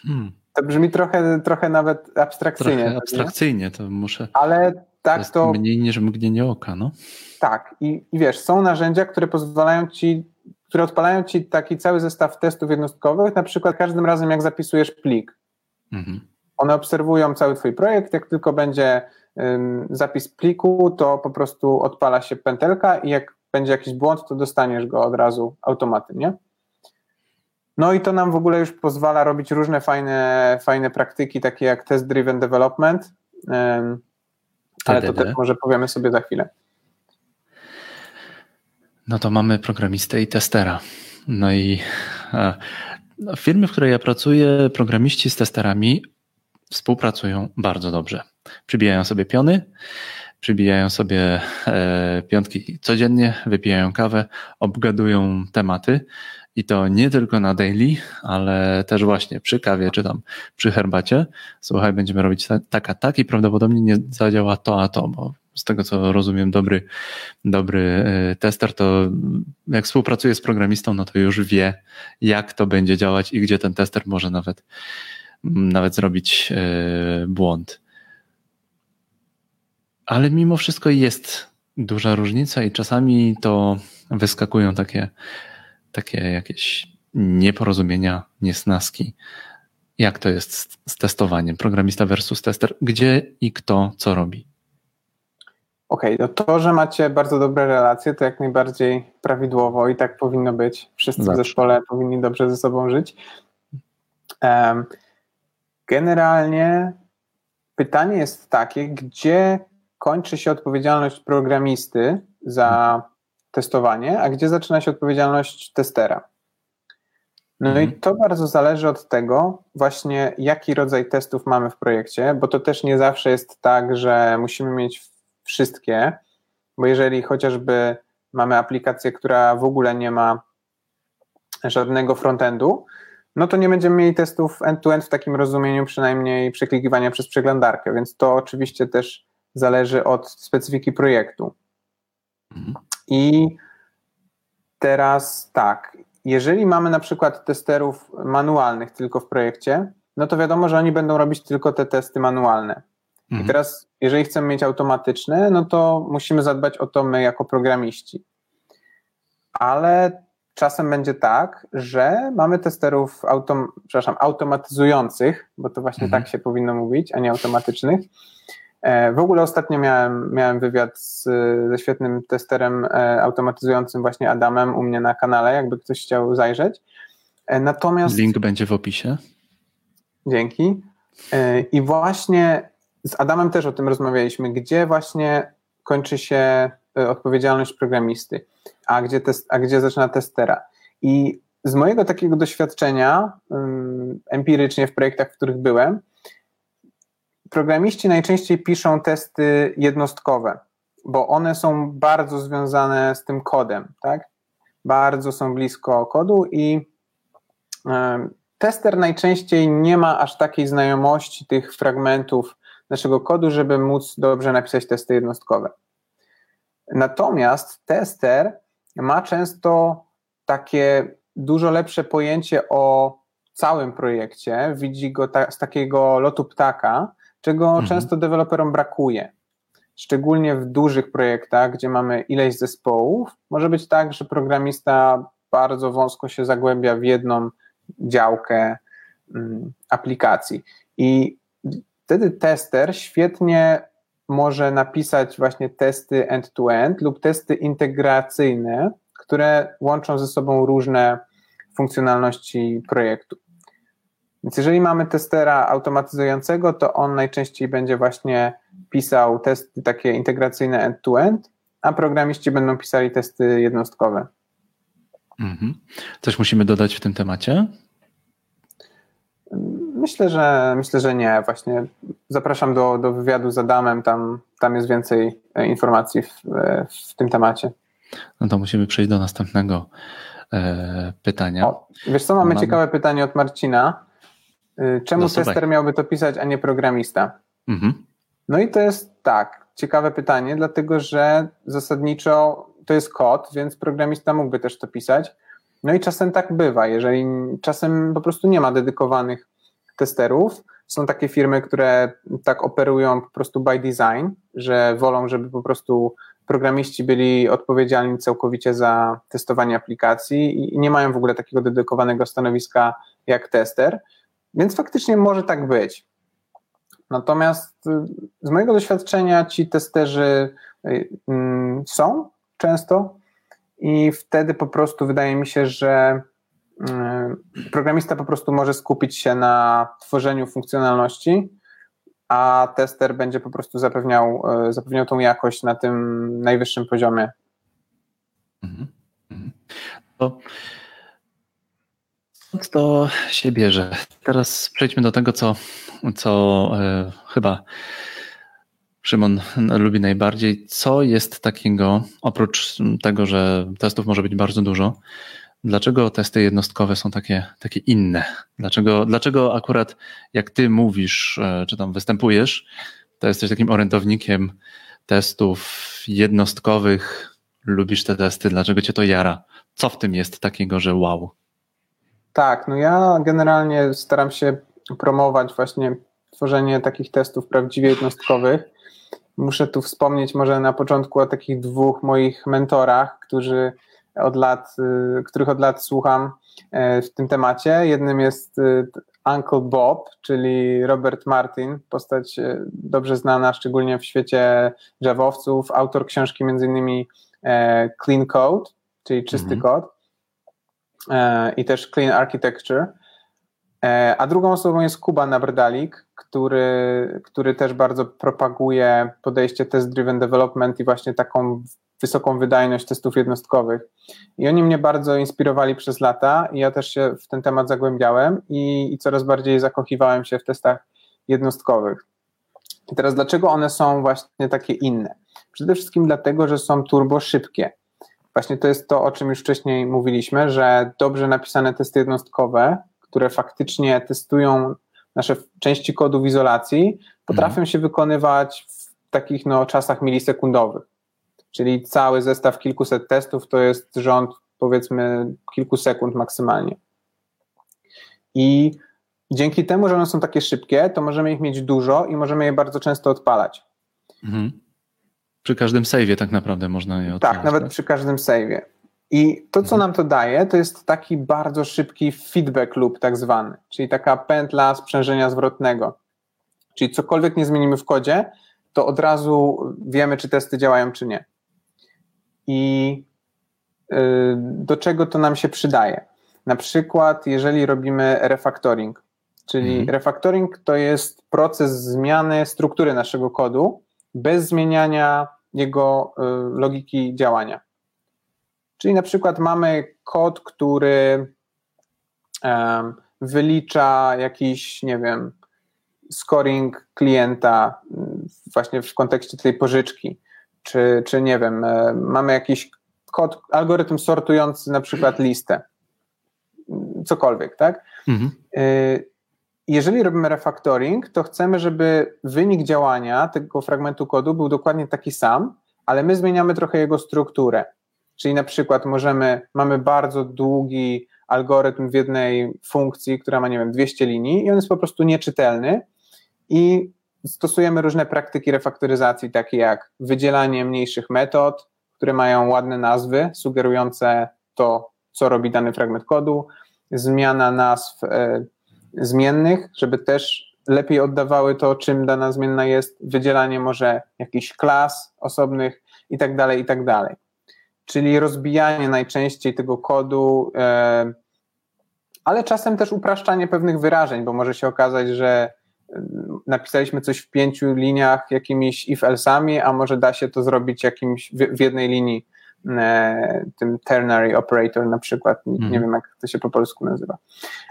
Hmm. To brzmi trochę, trochę nawet abstrakcyjnie. Trochę abstrakcyjnie, to muszę. Ale tak to. Mniej niż mgnienie oka, no. Tak, i, i wiesz, są narzędzia, które pozwalają ci, które odpalają ci taki cały zestaw testów jednostkowych, na przykład każdym razem, jak zapisujesz plik. Mhm. One obserwują cały Twój projekt. Jak tylko będzie zapis pliku, to po prostu odpala się pętelka i jak będzie jakiś błąd, to dostaniesz go od razu automatycznie. nie? No i to nam w ogóle już pozwala robić różne fajne, fajne praktyki, takie jak test driven development, ale to też może powiemy sobie za chwilę. No to mamy programistę i testera. No i w firmie, w której ja pracuję, programiści z testerami współpracują bardzo dobrze. Przybijają sobie piony, przybijają sobie e, piątki codziennie, wypijają kawę, obgadują tematy i to nie tylko na daily, ale też właśnie przy kawie czy tam przy herbacie. Słuchaj, będziemy robić tak, a tak i prawdopodobnie nie zadziała to, a to, bo z tego co rozumiem, dobry, dobry e, tester, to jak współpracuje z programistą, no to już wie, jak to będzie działać i gdzie ten tester może nawet, nawet zrobić e, błąd. Ale mimo wszystko jest duża różnica i czasami to wyskakują takie, takie jakieś nieporozumienia, niesnaski. Jak to jest z, z testowaniem? Programista versus tester. Gdzie i kto co robi? Okej, okay, no to, że macie bardzo dobre relacje, to jak najbardziej prawidłowo i tak powinno być. Wszyscy Zawsze. w zespole powinni dobrze ze sobą żyć. Generalnie pytanie jest takie, gdzie kończy się odpowiedzialność programisty za testowanie, a gdzie zaczyna się odpowiedzialność testera. No mhm. i to bardzo zależy od tego, właśnie jaki rodzaj testów mamy w projekcie, bo to też nie zawsze jest tak, że musimy mieć wszystkie, bo jeżeli chociażby mamy aplikację, która w ogóle nie ma żadnego frontendu, no to nie będziemy mieli testów end-to-end -end w takim rozumieniu, przynajmniej przeklikiwania przez przeglądarkę, więc to oczywiście też zależy od specyfiki projektu. Mhm. I teraz tak, jeżeli mamy na przykład testerów manualnych tylko w projekcie, no to wiadomo, że oni będą robić tylko te testy manualne. Mhm. I teraz, jeżeli chcemy mieć automatyczne, no to musimy zadbać o to my jako programiści. Ale czasem będzie tak, że mamy testerów autom, przepraszam, automatyzujących, bo to właśnie mhm. tak się powinno mówić, a nie automatycznych, E, w ogóle ostatnio miałem, miałem wywiad z, ze świetnym testerem e, automatyzującym właśnie Adamem u mnie na kanale, jakby ktoś chciał zajrzeć. E, natomiast. Link będzie w opisie. Dzięki. I właśnie z Adamem też o tym rozmawialiśmy, gdzie właśnie kończy się odpowiedzialność programisty, a gdzie, test, a gdzie zaczyna testera. I z mojego takiego doświadczenia, empirycznie w projektach, w których byłem, programiści najczęściej piszą testy jednostkowe, bo one są bardzo związane z tym kodem, tak? Bardzo są blisko kodu i tester najczęściej nie ma aż takiej znajomości tych fragmentów naszego kodu, żeby móc dobrze napisać testy jednostkowe. Natomiast tester ma często takie dużo lepsze pojęcie o całym projekcie, widzi go ta, z takiego lotu ptaka czego mhm. często deweloperom brakuje. Szczególnie w dużych projektach, gdzie mamy ileś zespołów, może być tak, że programista bardzo wąsko się zagłębia w jedną działkę mm, aplikacji. I wtedy tester świetnie może napisać właśnie testy end-to-end lub testy integracyjne, które łączą ze sobą różne funkcjonalności projektu. Więc jeżeli mamy testera automatyzującego, to on najczęściej będzie właśnie pisał testy takie integracyjne end-to-end, a programiści będą pisali testy jednostkowe. Mhm. Coś musimy dodać w tym temacie? Myślę, że myślę, że nie. Właśnie zapraszam do, do wywiadu z Adamem, tam, tam jest więcej e, informacji w, e, w tym temacie. No to musimy przejść do następnego e, pytania. O, wiesz co, mamy, mamy ciekawe pytanie od Marcina. Y, czemu no, tester miałby to pisać, a nie programista? Mhm. No i to jest tak, ciekawe pytanie, dlatego że zasadniczo to jest kod, więc programista mógłby też to pisać. No i czasem tak bywa, jeżeli czasem po prostu nie ma dedykowanych testerów. Są takie firmy, które tak operują po prostu by design, że wolą, żeby po prostu programiści byli odpowiedzialni całkowicie za testowanie aplikacji i nie mają w ogóle takiego dedykowanego stanowiska jak tester. Więc faktycznie może tak być. Natomiast y, z mojego doświadczenia ci testerzy y, mm, są często i wtedy po prostu wydaje mi się, że programista po prostu może skupić się na tworzeniu funkcjonalności, a tester będzie po prostu zapewniał, zapewniał tą jakość na tym najwyższym poziomie. Mhm. mhm. To to się bierze? Teraz przejdźmy do tego, co, co e, chyba Szymon lubi najbardziej. Co jest takiego, oprócz tego, że testów może być bardzo dużo, dlaczego testy jednostkowe są takie, takie inne? Dlaczego, dlaczego akurat jak ty mówisz, e, czy tam występujesz, to jesteś takim orędownikiem testów jednostkowych. Lubisz te testy, dlaczego cię to jara? Co w tym jest takiego, że wow? Tak, no ja generalnie staram się promować właśnie tworzenie takich testów prawdziwie jednostkowych. Muszę tu wspomnieć może na początku o takich dwóch moich mentorach, którzy od lat, y, których od lat słucham e, w tym temacie. Jednym jest y, Uncle Bob, czyli Robert Martin, postać e, dobrze znana szczególnie w świecie drzewowców, autor książki między innymi e, Clean Code, czyli czysty mhm. kod i też Clean Architecture. A drugą osobą jest Kuba Nabrdalik, który, który też bardzo propaguje podejście test-driven development i właśnie taką wysoką wydajność testów jednostkowych. I oni mnie bardzo inspirowali przez lata i ja też się w ten temat zagłębiałem i, i coraz bardziej zakochiwałem się w testach jednostkowych. I teraz dlaczego one są właśnie takie inne? Przede wszystkim dlatego, że są turbo szybkie. Właśnie to jest to, o czym już wcześniej mówiliśmy, że dobrze napisane testy jednostkowe, które faktycznie testują nasze części kodu w izolacji, potrafią mhm. się wykonywać w takich no, czasach milisekundowych czyli cały zestaw kilkuset testów to jest rząd powiedzmy kilku sekund maksymalnie. I dzięki temu, że one są takie szybkie, to możemy ich mieć dużo i możemy je bardzo często odpalać. Mhm. Przy każdym save'ie tak naprawdę można je odpalać. Tak, nawet tak? przy każdym save'ie. I to, co mhm. nam to daje, to jest taki bardzo szybki feedback loop, tak zwany, czyli taka pętla sprzężenia zwrotnego. Czyli cokolwiek nie zmienimy w kodzie, to od razu wiemy, czy testy działają, czy nie i y, do czego to nam się przydaje. Na przykład, jeżeli robimy refactoring, czyli mhm. refactoring to jest proces zmiany struktury naszego kodu bez zmieniania jego y, logiki działania. Czyli na przykład mamy kod, który wylicza jakiś, nie wiem, scoring klienta y, właśnie w kontekście tej pożyczki czy, czy nie wiem, e, mamy jakiś kod, algorytm sortujący na przykład listę, cokolwiek, tak? Mhm. E, jeżeli robimy refactoring, to chcemy, żeby wynik działania tego fragmentu kodu był dokładnie taki sam, ale my zmieniamy trochę jego strukturę. Czyli na przykład możemy, mamy bardzo długi algorytm w jednej funkcji, która ma, nie wiem, 200 linii i on jest po prostu nieczytelny i stosujemy różne praktyki refaktoryzacji, takie jak wydzielanie mniejszych metod, które mają ładne nazwy, sugerujące to, co robi dany fragment kodu, zmiana nazw e, zmiennych, żeby też lepiej oddawały to, czym dana zmienna jest, wydzielanie może jakichś klas osobnych i tak dalej, i tak dalej. Czyli rozbijanie najczęściej tego kodu, e, ale czasem też upraszczanie pewnych wyrażeń, bo może się okazać, że napisaliśmy coś w pięciu liniach jakimiś if-else'ami, a może da się to zrobić jakimś w, w jednej linii e, tym ternary operator na przykład, nie, mhm. wiem jak to się po polsku nazywa.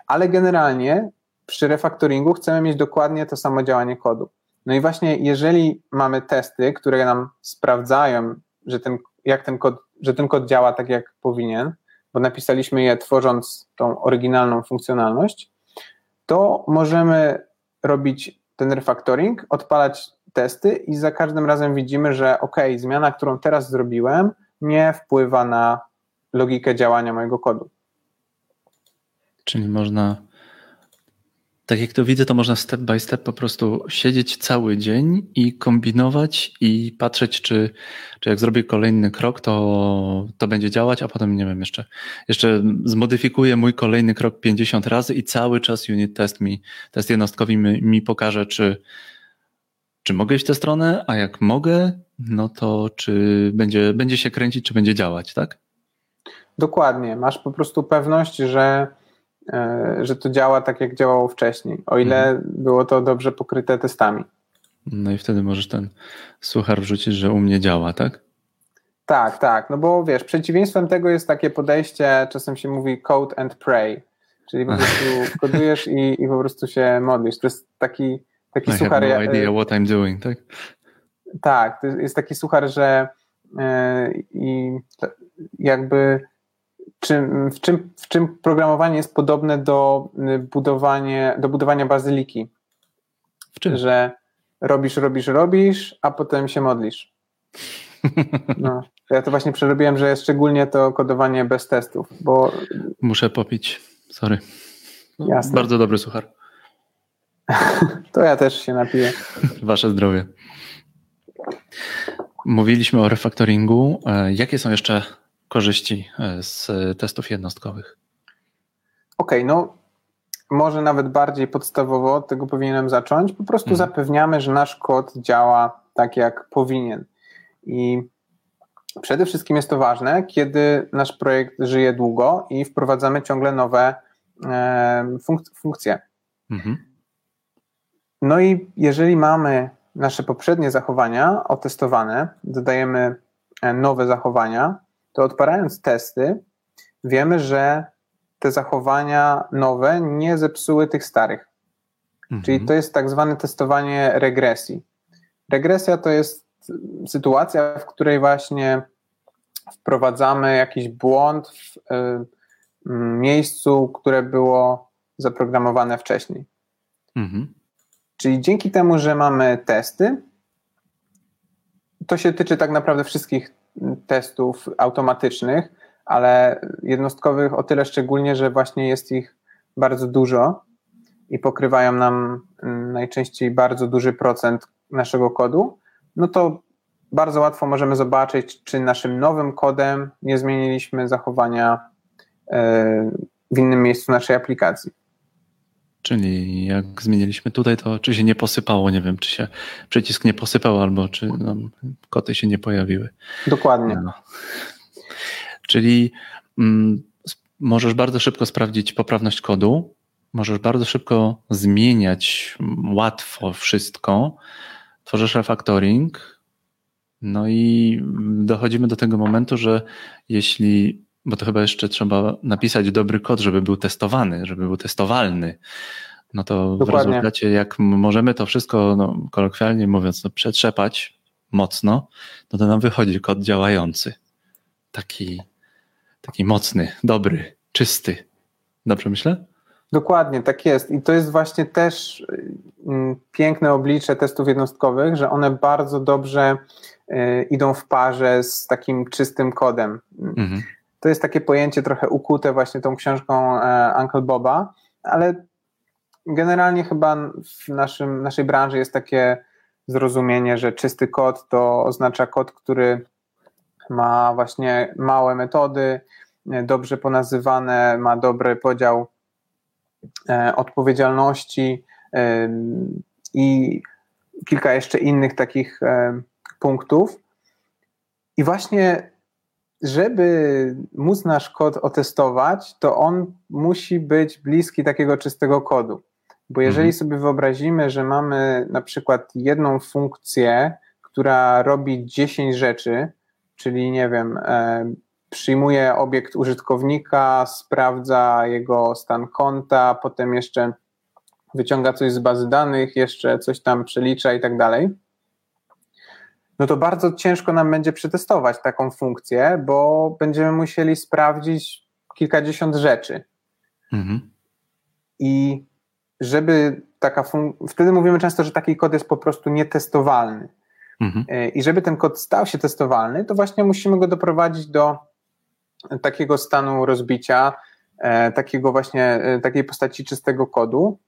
Ale generalnie przy refaktoringu chcemy mieć dokładnie to samo działanie kodu. No i właśnie jeżeli mamy testy, które nam sprawdzają, że ten, jak ten kod, że ten kod działa tak jak powinien, bo napisaliśmy je tworząc tą oryginalną funkcjonalność, to możemy robić ten refactoring, odpalać testy i za każdym razem widzimy, że ok, zmiana, którą teraz zrobiłem, nie wpływa na logikę działania mojego kodu. Czyli można tak jak to widzę, to można step by step po prostu siedzieć cały dzień i kombinować i patrzeć, czy, czy jak zrobię kolejny krok, to, to będzie działać, a potem nie wiem, jeszcze, jeszcze zmodyfikuję mój kolejny krok 50 razy i cały czas unit test mi, test jednostkowy mi, mi pokaże, czy, czy mogę iść w tę stronę, a jak mogę, no to czy będzie, będzie się kręcić, czy będzie działać, tak? Dokładnie. Masz po prostu pewność, że że to działa tak, jak działało wcześniej, o ile mhm. było to dobrze pokryte testami. No i wtedy możesz ten suchar wrzucić, że u mnie działa, tak? Tak, tak, no bo wiesz, przeciwieństwem tego jest takie podejście, czasem się mówi code and pray, czyli po prostu kodujesz i, i po prostu się modlisz. To jest taki, taki I suchar... Have no idea what I'm doing, tak? Tak, to jest taki suchar, że yy, i jakby czym, w, czym, w czym programowanie jest podobne do, y, budowanie, do budowania bazyliki. W czym? Że robisz, robisz, robisz, a potem się modlisz. No, ja to właśnie przerobiłem, że szczególnie to kodowanie bez testów, bo... Muszę popić, sorry. Jasne. Bardzo dobry suchar. to ja też się napiję. Wasze zdrowie. Mówiliśmy o refaktoringu. E, jakie są jeszcze korzyści e, z testów jednostkowych? Okej, okay, no może nawet bardziej podstawowo od tego powinienem zacząć. Po prostu mhm. zapewniamy, że nasz kod działa tak, jak powinien. I przede wszystkim jest to ważne, kiedy nasz projekt żyje długo i wprowadzamy ciągle nowe e, funk funkcje. Mhm. No i jeżeli mamy nasze poprzednie zachowania otestowane, dodajemy e, nowe zachowania, to odpalając testy, wiemy, że te zachowania nowe nie zepsuły tych starych. Mhm. Czyli to jest tak zwane testowanie regresji. Regresja to jest sytuacja, w której właśnie wprowadzamy jakiś błąd w y, miejscu, które było zaprogramowane wcześniej. Mhm. Czyli dzięki temu, że mamy testy, to się tyczy tak naprawdę wszystkich testów automatycznych, ale jednostkowych o tyle szczególnie, że właśnie jest ich bardzo dużo i pokrywają nam mm, najczęściej bardzo duży procent naszego kodu, no to bardzo łatwo możemy zobaczyć, czy naszym nowym kodem nie zmieniliśmy zachowania e, w innym miejscu naszej aplikacji. Czyli jak zmieniliśmy tutaj, to czy się nie posypało, nie wiem, czy się przycisk nie posypał, albo czy nam koty się nie pojawiły. Dokładnie. No. Czyli mm, możesz bardzo szybko sprawdzić poprawność kodu, możesz bardzo szybko zmieniać łatwo wszystko, tworzysz refactoring, no i dochodzimy do tego momentu, że jeśli, bo to chyba jeszcze trzeba napisać dobry kod, żeby był testowany, żeby był testowalny, no to Dokładnie. w rezultacie jak możemy to wszystko, no, kolokwialnie mówiąc, no, przetrzepać mocno, no to nam wychodzi kod działający. Taki Taki mocny, dobry, czysty. Dobrze myślę? Dokładnie, tak jest. I to jest właśnie też mm, piękne oblicze testów jednostkowych, że one bardzo dobrze y, idą w parze z takim czystym kodem. Mhm. To jest takie pojęcie trochę ukute właśnie tą książką e, Uncle Boba, ale generalnie chyba w naszym, naszej branży jest takie zrozumienie, że czysty kod to oznacza kod, który ma właśnie małe metody, e, dobrze ponazywane, ma dobry podział e, odpowiedzialności i kilka jeszcze innych takich punktów. I właśnie, żeby móc nasz kod otestować, to on musi być bliski takiego czystego kodu. Bo jeżeli mhm. sobie wyobrazimy, że mamy na przykład jedną funkcję, która robi 10 rzeczy, czyli nie wiem, e, przyjmuje obiekt użytkownika, sprawdza jego stan konta, potem jeszcze wyciąga coś z bazy danych, jeszcze coś tam przelicza i tak dalej, no to bardzo ciężko nam będzie przetestować taką funkcję, bo będziemy musieli sprawdzić kilkadziesiąt rzeczy. Mhm. I żeby taka funkcja, wtedy mówimy często, że taki kod jest po prostu nietestowalny. Mhm. E, I żeby ten kod stał się testowalny, to właśnie musimy go doprowadzić do takiego stanu rozbicia, e, takiego właśnie, e, takiej postaci czystego kodu,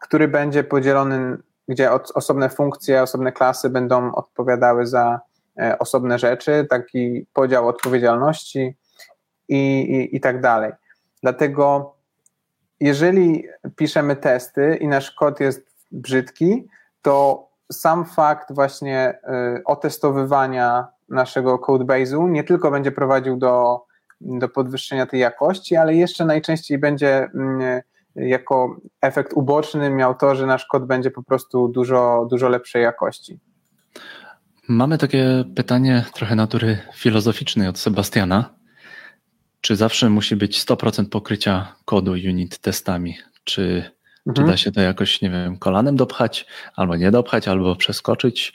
który będzie podzielony, gdzie osobne funkcje, osobne klasy będą odpowiadały za osobne rzeczy, taki podział odpowiedzialności i, i, i tak dalej. Dlatego, jeżeli piszemy testy i nasz kod jest brzydki, to sam fakt właśnie y, otestowywania naszego codebase'u nie tylko będzie prowadził do, do podwyższenia tej jakości, ale jeszcze najczęściej będzie mm, jako efekt uboczny miał to, że nasz kod będzie po prostu dużo, dużo lepszej jakości. Mamy takie pytanie trochę natury filozoficznej od Sebastiana. Czy zawsze musi być 100% pokrycia kodu unit testami? Czy Mhm. Czy da się to jakoś, nie wiem, kolanem dopchać, albo nie dopchać, albo przeskoczyć?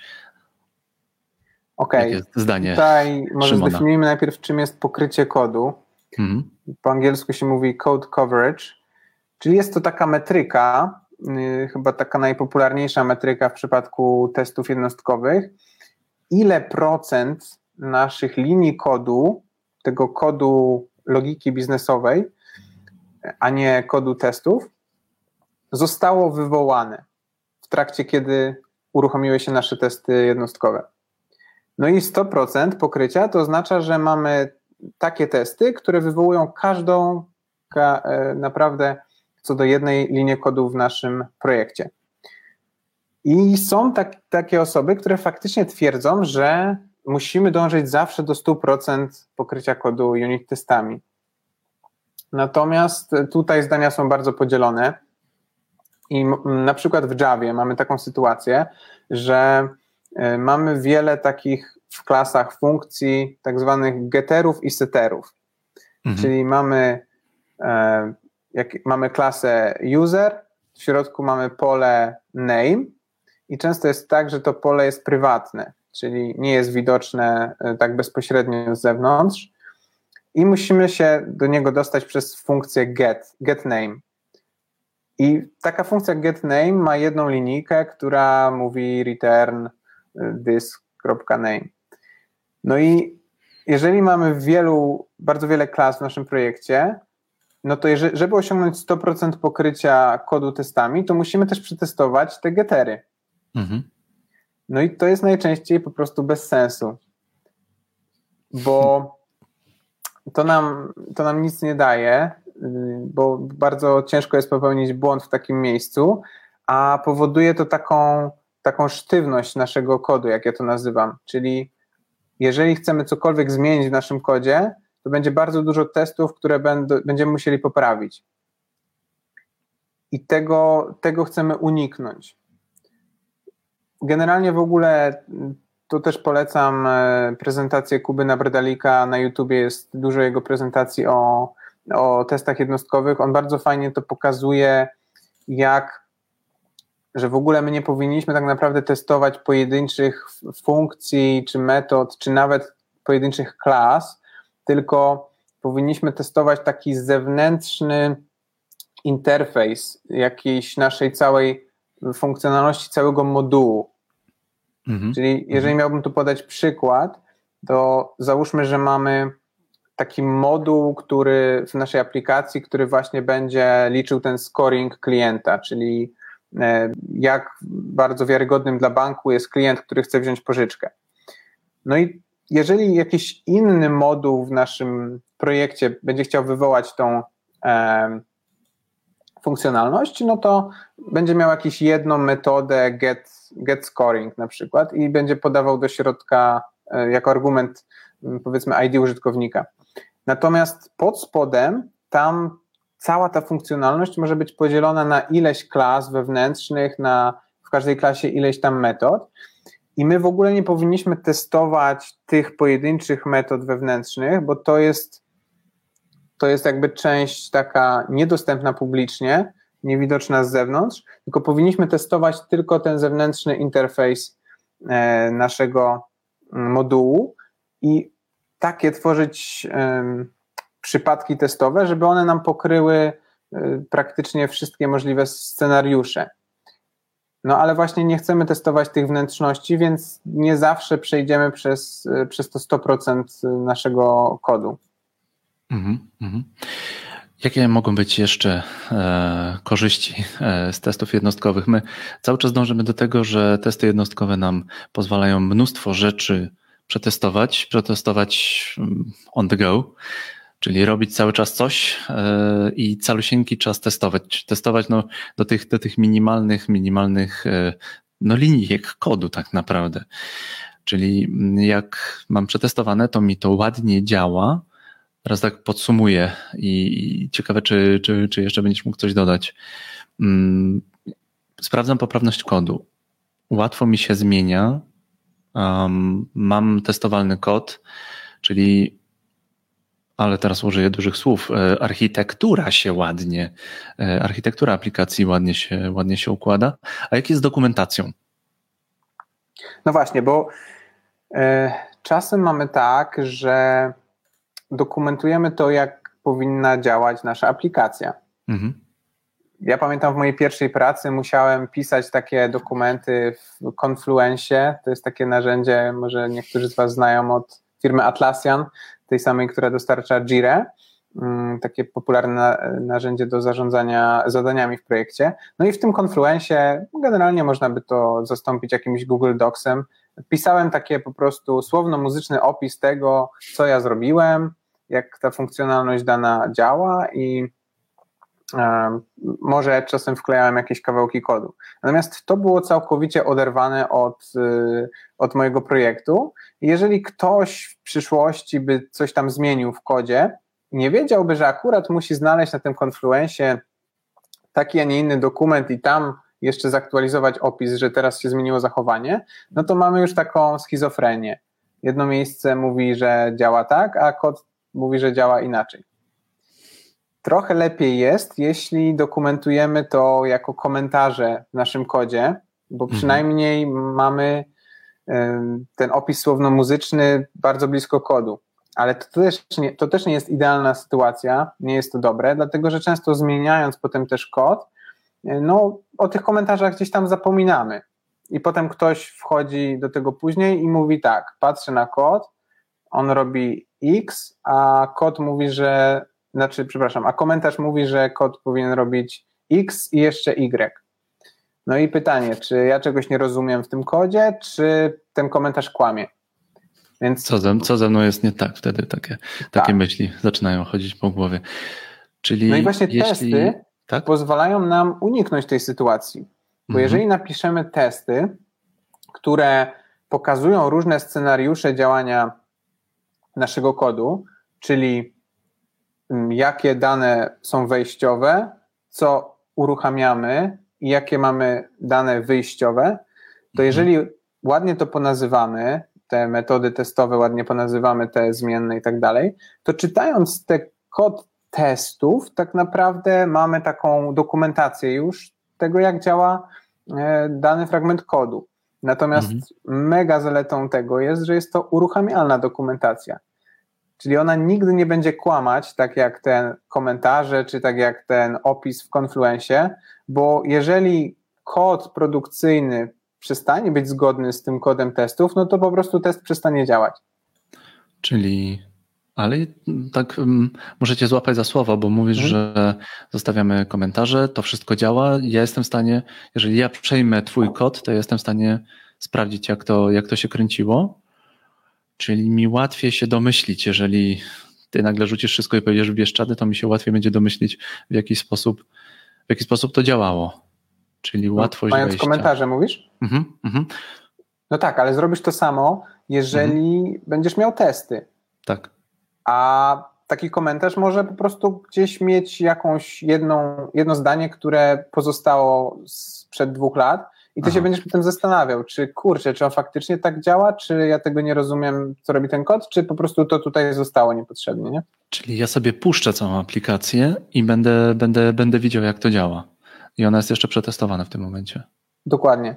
Okej, okay. zdanie tutaj może Szymona. zdefiniujmy najpierw, czym jest pokrycie kodu. Mhm. Po angielsku się mówi code coverage, czyli jest to taka metryka, yy, chyba taka najpopularniejsza metryka w przypadku testów jednostkowych, ile procent naszych linii kodu, tego kodu logiki biznesowej, a nie kodu testów, zostało wywołane w trakcie, kiedy uruchomiły się nasze testy jednostkowe. No i 100% pokrycia to oznacza, że mamy takie testy, które wywołują każdą e, naprawdę co do jednej linii kodu w naszym projekcie. I są tak, takie osoby, które faktycznie twierdzą, że musimy dążyć zawsze do 100% pokrycia kodu unit testami. Natomiast tutaj zdania są bardzo podzielone. I na przykład w Javie mamy taką sytuację, że e, mamy wiele takich w klasach funkcji, tak zwanych getterów i setterów. Mhm. Czyli mamy, e, jak, mamy klasę user, w środku mamy pole name i często jest tak, że to pole jest prywatne, czyli nie jest widoczne e, tak bezpośrednio z zewnątrz i musimy się do niego dostać przez funkcję get, get name. I taka funkcja getName ma jedną linijkę, która mówi return y, this.name. No i jeżeli mamy wielu, bardzo wiele klas w naszym projekcie, no to jeżeli, żeby osiągnąć 100% pokrycia kodu testami, to musimy też przetestować te getery. Mhm. No i to jest najczęściej po prostu bez sensu, bo to nam, to nam nic nie daje, Y, bo bardzo ciężko jest popełnić błąd w takim miejscu, a powoduje to taką, taką sztywność naszego kodu, jak ja to nazywam. Czyli jeżeli chcemy cokolwiek zmienić w naszym kodzie, to będzie bardzo dużo testów, które będziemy musieli poprawić. I tego, tego chcemy uniknąć. Generalnie w ogóle to też polecam e, prezentację Kuby Nabredalika na YouTubie. Jest dużo jego prezentacji o o testach jednostkowych, on bardzo fajnie to pokazuje, jak że w ogóle my nie powinniśmy tak naprawdę testować pojedynczych funkcji, czy metod, czy nawet pojedynczych klas, tylko powinniśmy testować taki zewnętrzny interfejs jakiejś naszej całej funkcjonalności, całego modułu. Mhm. Czyli jeżeli mhm. miałbym tu podać przykład, to załóżmy, że mamy taki moduł, który w naszej aplikacji, który właśnie będzie liczył ten scoring klienta, czyli e, jak bardzo wiarygodnym dla banku jest klient, który chce wziąć pożyczkę. No i jeżeli jakiś inny moduł w naszym projekcie będzie chciał wywołać tą e, funkcjonalność, no to będzie miał jakąś jedną metodę get, get scoring na przykład i będzie podawał do środka e, jako argument powiedzmy ID użytkownika. Natomiast pod spodem tam cała ta funkcjonalność może być podzielona na ileś klas wewnętrznych, na w każdej klasie ileś tam metod. I my w ogóle nie powinniśmy testować tych pojedynczych metod wewnętrznych, bo to jest, to jest jakby część taka niedostępna publicznie, niewidoczna z zewnątrz, tylko powinniśmy testować tylko ten zewnętrzny interfejs e, naszego mm, modułu i takie tworzyć przypadki testowe, żeby one nam pokryły y, praktycznie wszystkie możliwe scenariusze. No ale właśnie nie chcemy testować tych wnętrzności, więc nie zawsze przejdziemy przez, y, przez to 100% naszego kodu. Mhm, mhm. Jakie mogą być jeszcze e, korzyści e, z testów jednostkowych? My cały czas dążymy do tego, że testy jednostkowe nam pozwalają mnóstwo rzeczy przetestować, przetestować mm, on the go, czyli robić cały czas coś e, i calusieńki czas testować. Testować no, do, tych, do tych minimalnych, minimalnych e, no, linijek kodu tak naprawdę. Czyli mm, jak mam przetestowane, to mi to ładnie działa. Teraz tak podsumuję i ciekawe, czy, czy, czy jeszcze będziesz mógł coś dodać. Mm, sprawdzam poprawność kodu. Łatwo mi się zmienia, mam testowalny kod, czyli, ale teraz użyję dużych słów, e, architektura się ładnie, e, architektura aplikacji ładnie się, ładnie się układa. A jak jest z dokumentacją? No właśnie, bo e, czasem mamy tak, że dokumentujemy to, jak powinna działać nasza aplikacja. Mhm. ja pamiętam w mojej pierwszej pracy musiałem pisać takie dokumenty w Confluencie. To jest takie narzędzie, może niektórzy z Was znają od firmy Atlassian, tej samej, która dostarcza Jira. Mm, takie popularne narzędzie do zarządzania zadaniami w projekcie. No i w tym Confluencie generalnie można by to zastąpić jakimś Google Docsem. Pisałem takie po prostu słowno-muzyczny opis tego, co ja zrobiłem, jak ta funkcjonalność dana działa i może czasem wklejałem jakieś kawałki kodu. Natomiast to było całkowicie oderwane od, y, od mojego projektu. Jeżeli ktoś w przyszłości by coś tam zmienił w kodzie, nie wiedziałby, że akurat musi znaleźć na tym Confluencie taki, a nie inny dokument i tam jeszcze zaktualizować opis, że teraz się zmieniło zachowanie, no to mamy już taką schizofrenię. Jedno miejsce mówi, że działa tak, a kod mówi, że działa inaczej. Trochę lepiej jest, jeśli dokumentujemy to jako komentarze w naszym kodzie, bo mhm. przynajmniej mhm. mamy ten opis słowno-muzyczny bardzo blisko kodu. Ale to też, nie, to też nie jest idealna sytuacja, nie jest to dobre, dlatego że często zmieniając potem też kod, no o tych komentarzach gdzieś tam zapominamy. I potem ktoś wchodzi do tego później i mówi tak, patrzę na kod, on robi X, a kod mówi, że znaczy, przepraszam, a komentarz mówi, że kod powinien robić X i jeszcze Y. No i pytanie, czy ja czegoś nie rozumiem w tym kodzie, czy ten komentarz kłamie? Więc... Co, ze, co ze mną jest nie tak? Wtedy takie, takie tak. myśli zaczynają chodzić po głowie. Czyli no i właśnie jeśli... testy tak? pozwalają nam uniknąć tej sytuacji. Bo mhm. jeżeli napiszemy testy, które pokazują różne scenariusze działania naszego kodu, czyli jakie dane są wejściowe, co uruchamiamy i jakie mamy dane wyjściowe, to mhm. jeżeli ładnie to ponazywamy, te metody testowe ładnie ponazywamy, te zmienne i tak dalej, to czytając te kod testów, tak naprawdę mamy taką dokumentację już tego, jak działa e, dany fragment kodu. Natomiast mhm. mega zaletą tego jest, że jest to uruchamialna dokumentacja. Czyli ona nigdy nie będzie kłamać, tak jak ten komentarze, czy tak jak ten opis w Confluencie, bo jeżeli kod produkcyjny przestanie być zgodny z tym kodem testów, no to po prostu test przestanie działać. Czyli, ale tak um, możecie złapać za słowo, bo mówisz, hmm. że zostawiamy komentarze, to wszystko działa. Ja jestem w stanie, jeżeli ja przejmę Twój kod, to jestem w stanie sprawdzić, jak to, jak to się kręciło Czyli mi łatwiej się domyślić, jeżeli ty nagle rzucisz wszystko i powiesz w Bieszczady, to mi się łatwiej będzie domyślić, w jaki sposób, w jaki sposób to działało. Czyli no, łatwość Mając wejścia. komentarze mówisz? Mhm, mhm. No tak, ale zrobisz to samo, jeżeli mhm. będziesz miał testy. Tak. A taki komentarz może po prostu gdzieś mieć jakąś jedną, jedno zdanie, które pozostało sprzed dwóch lat i ty Aha. się będziesz potem zastanawiał, czy kurczę, czy on faktycznie tak działa, czy ja tego nie rozumiem, co robi ten kod, czy po prostu to tutaj zostało niepotrzebnie, nie? Czyli ja sobie puszczę całą aplikację i będę, będę, będę widział, jak to działa. I ona jest jeszcze przetestowana w tym momencie. Dokładnie.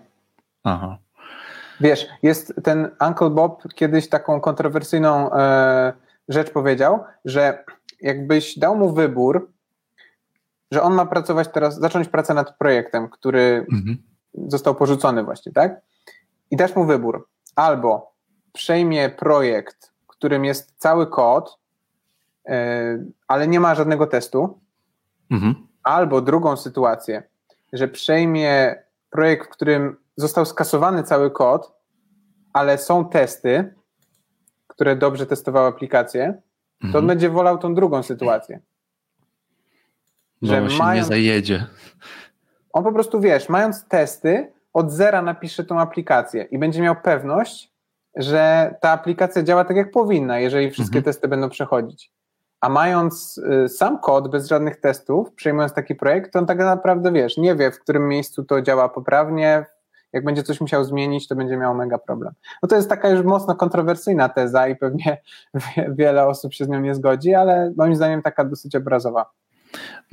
Aha. Wiesz, jest ten Uncle Bob kiedyś taką kontrowersyjną e, rzecz powiedział, że jakbyś dał mu wybór, że on ma pracować teraz, zacząć pracę nad projektem, który mhm został porzucony właśnie, tak? I dasz mu wybór. Albo przejmie projekt, którym jest cały kod, yy, ale nie ma żadnego testu, mhm. albo drugą sytuację, że przejmie projekt, w którym został skasowany cały kod, ale są testy, które dobrze testowały aplikację, to mhm. on będzie wolał tą drugą sytuację. Bo że się nie zajedzie. On po prostu, wiesz, mając testy, od zera napisze tą aplikację i będzie miał pewność, że ta aplikacja działa tak, jak powinna, jeżeli wszystkie mhm. testy będą przechodzić. A mając y, sam kod bez żadnych testów, przejmując taki projekt, to on tak naprawdę, wiesz, nie wie, w którym miejscu to działa poprawnie, jak będzie coś musiał zmienić, to będzie miał mega problem. No to jest taka już mocno kontrowersyjna teza i pewnie wiele osób się z nią nie zgodzi, ale moim zdaniem taka dosyć obrazowa.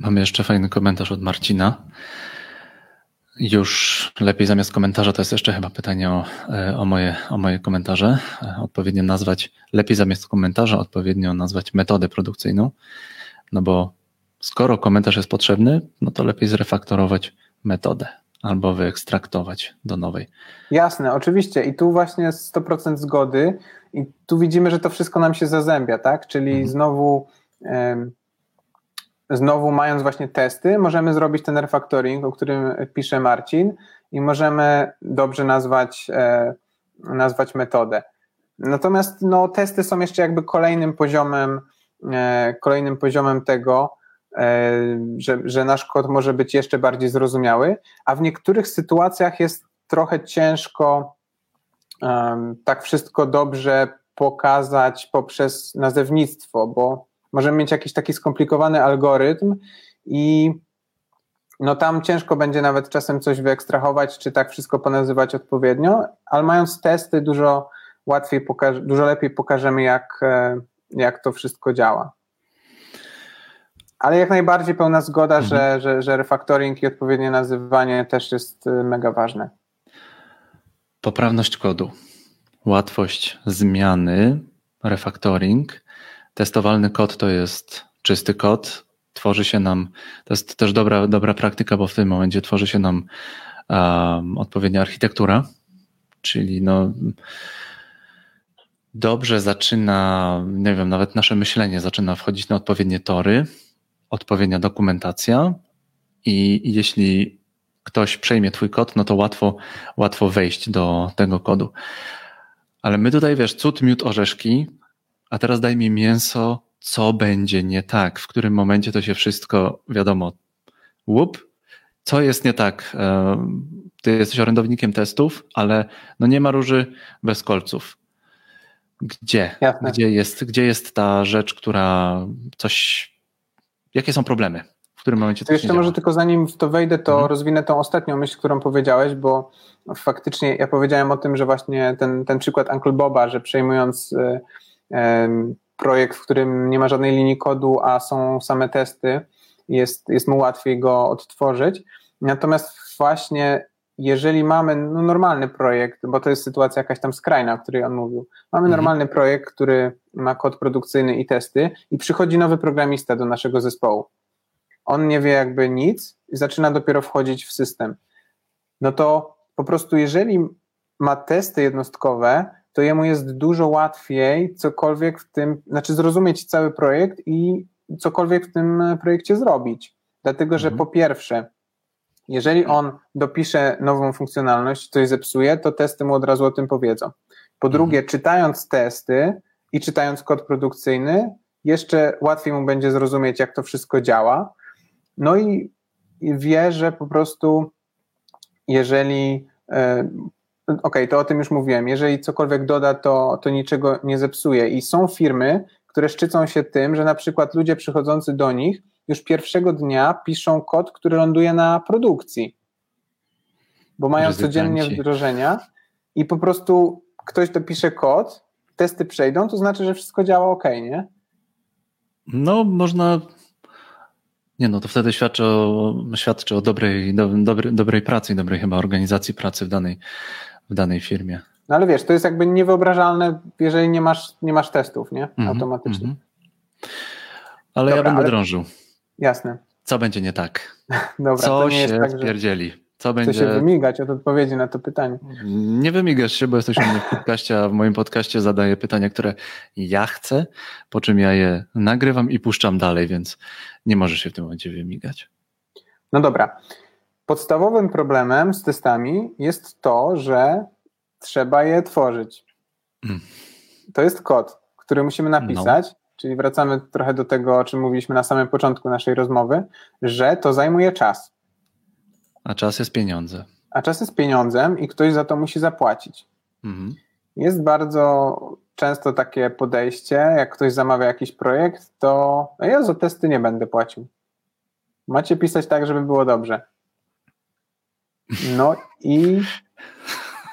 Mamy jeszcze fajny komentarz od Marcina. Już lepiej zamiast komentarza to jest jeszcze chyba pytanie o, e, o, moje, o moje komentarze. E, odpowiednio nazwać, lepiej zamiast komentarza odpowiednio nazwać metodę produkcyjną, no bo skoro komentarz jest potrzebny, no to lepiej zrefaktorować metodę albo wyekstraktować do nowej. Jasne, oczywiście. I tu właśnie 100% zgody. I tu widzimy, że to wszystko nam się zazębia, tak? Czyli mhm. znowu, znowu mając właśnie testy, możemy zrobić ten refactoring, o którym pisze Marcin i możemy dobrze nazwać, e, nazwać metodę. Natomiast no, testy są jeszcze jakby kolejnym poziomem, e, kolejnym poziomem tego, e, że, że nasz kod może być jeszcze bardziej zrozumiały, a w niektórych sytuacjach jest trochę ciężko tak wszystko dobrze pokazać poprzez nazewnictwo, bo możemy mieć jakiś taki skomplikowany algorytm i no tam ciężko będzie nawet czasem coś wyekstrahować, czy tak wszystko ponazywać odpowiednio, ale mając testy dużo łatwiej, dużo lepiej pokażemy, jak, e, jak to wszystko działa. Ale jak najbardziej pełna zgoda, mhm. że, że, że refactoring i odpowiednie nazywanie też jest e, mega ważne. Poprawność kodu, łatwość zmiany, refactoring. Testowalny kod to jest czysty kod. Tworzy się nam, to jest też dobra, dobra praktyka, bo w tym momencie tworzy się nam um, odpowiednia architektura, czyli no, dobrze zaczyna, nie wiem, nawet nasze myślenie zaczyna wchodzić na odpowiednie tory, odpowiednia dokumentacja i jeśli ktoś przejmie twój kod, no to łatwo, łatwo wejść do tego kodu. Ale my tutaj, wiesz, cud, miód, orzeszki, a teraz daj mi mięso, co będzie nie tak, w którym momencie to się wszystko, wiadomo, łup, co jest nie tak. E, ty jesteś orędownikiem testów, ale no nie ma róży bez kolców. Gdzie? Gdzie jest, gdzie jest ta rzecz, która coś. Jakie są problemy? W którym momencie to Jeszcze może tylko zanim w to wejdę, to mhm. rozwinę tą ostatnią myśl, którą powiedziałeś, bo faktycznie ja powiedziałem o tym, że właśnie ten, ten przykład Uncle Boba, że przejmując y, y, projekt, w którym nie ma żadnej linii kodu, a są same testy, jest, jest mu łatwiej go odtworzyć. Natomiast właśnie jeżeli mamy no, normalny projekt, bo to jest sytuacja jakaś tam skrajna, o której on mówił, mamy mhm. normalny projekt, który ma kod produkcyjny i testy i przychodzi nowy programista do naszego zespołu. On nie wie jakby nic i zaczyna dopiero wchodzić w system. No to po prostu jeżeli ma testy jednostkowe, to jemu jest dużo łatwiej cokolwiek w tym, znaczy zrozumieć cały projekt i cokolwiek w tym projekcie zrobić. Dlatego, że mhm. po pierwsze, jeżeli on dopisze nową funkcjonalność, coś zepsuje, to testy mu od razu o tym powiedzą. Po mhm. drugie, czytając testy i czytając kod produkcyjny, jeszcze łatwiej mu będzie zrozumieć, jak to wszystko działa. No i, wie, że po prostu jeżeli. Okej, okay, to o tym już mówiłem. Jeżeli cokolwiek doda, to, to niczego nie zepsuje. I są firmy, które szczycą się tym, że na przykład ludzie przychodzący do nich już pierwszego dnia piszą kod, który ląduje na produkcji, bo mają codziennie wdrożenia i po prostu ktoś dopisze kod, testy przejdą, to znaczy, że wszystko działa ok, nie? No, można. Nie, no to wtedy świadczy o, świadczy o dobrej, do, dobrej, dobrej pracy i dobrej chyba organizacji pracy w danej, w danej firmie. No ale wiesz, to jest jakby niewyobrażalne, jeżeli nie masz, nie masz testów, nie? Mhm, Automatycznie. Mm -hmm. Ale Dobra, ja będę ale... drążył. Jasne. Co będzie nie tak? Dobra, Co się tak, pierdzieli? Co będzie... Chcę się wymigać od odpowiedzi na to pytanie. Nie wymigasz się, bo jesteś u mnie w podcaście, a w moim podcaście zadaję pytania, które ja chcę, po czym ja je nagrywam i puszczam dalej, więc nie możesz się w tym momencie wymigać. No dobra. Podstawowym problemem z testami jest to, że trzeba je tworzyć. Mm. To jest kod, który musimy napisać, no. Czyli wracamy trochę do tego, o czym mówiliśmy na samym początku naszej rozmowy, że to zajmuje czas. A czas jest pieniądze. A czas jest pieniądzem i ktoś za to musi zapłacić. Mhm. Jest bardzo często takie podejście, jak ktoś zamawia jakiś projekt, to no ja za testy nie będę płacił. Macie pisać tak, żeby było dobrze. No i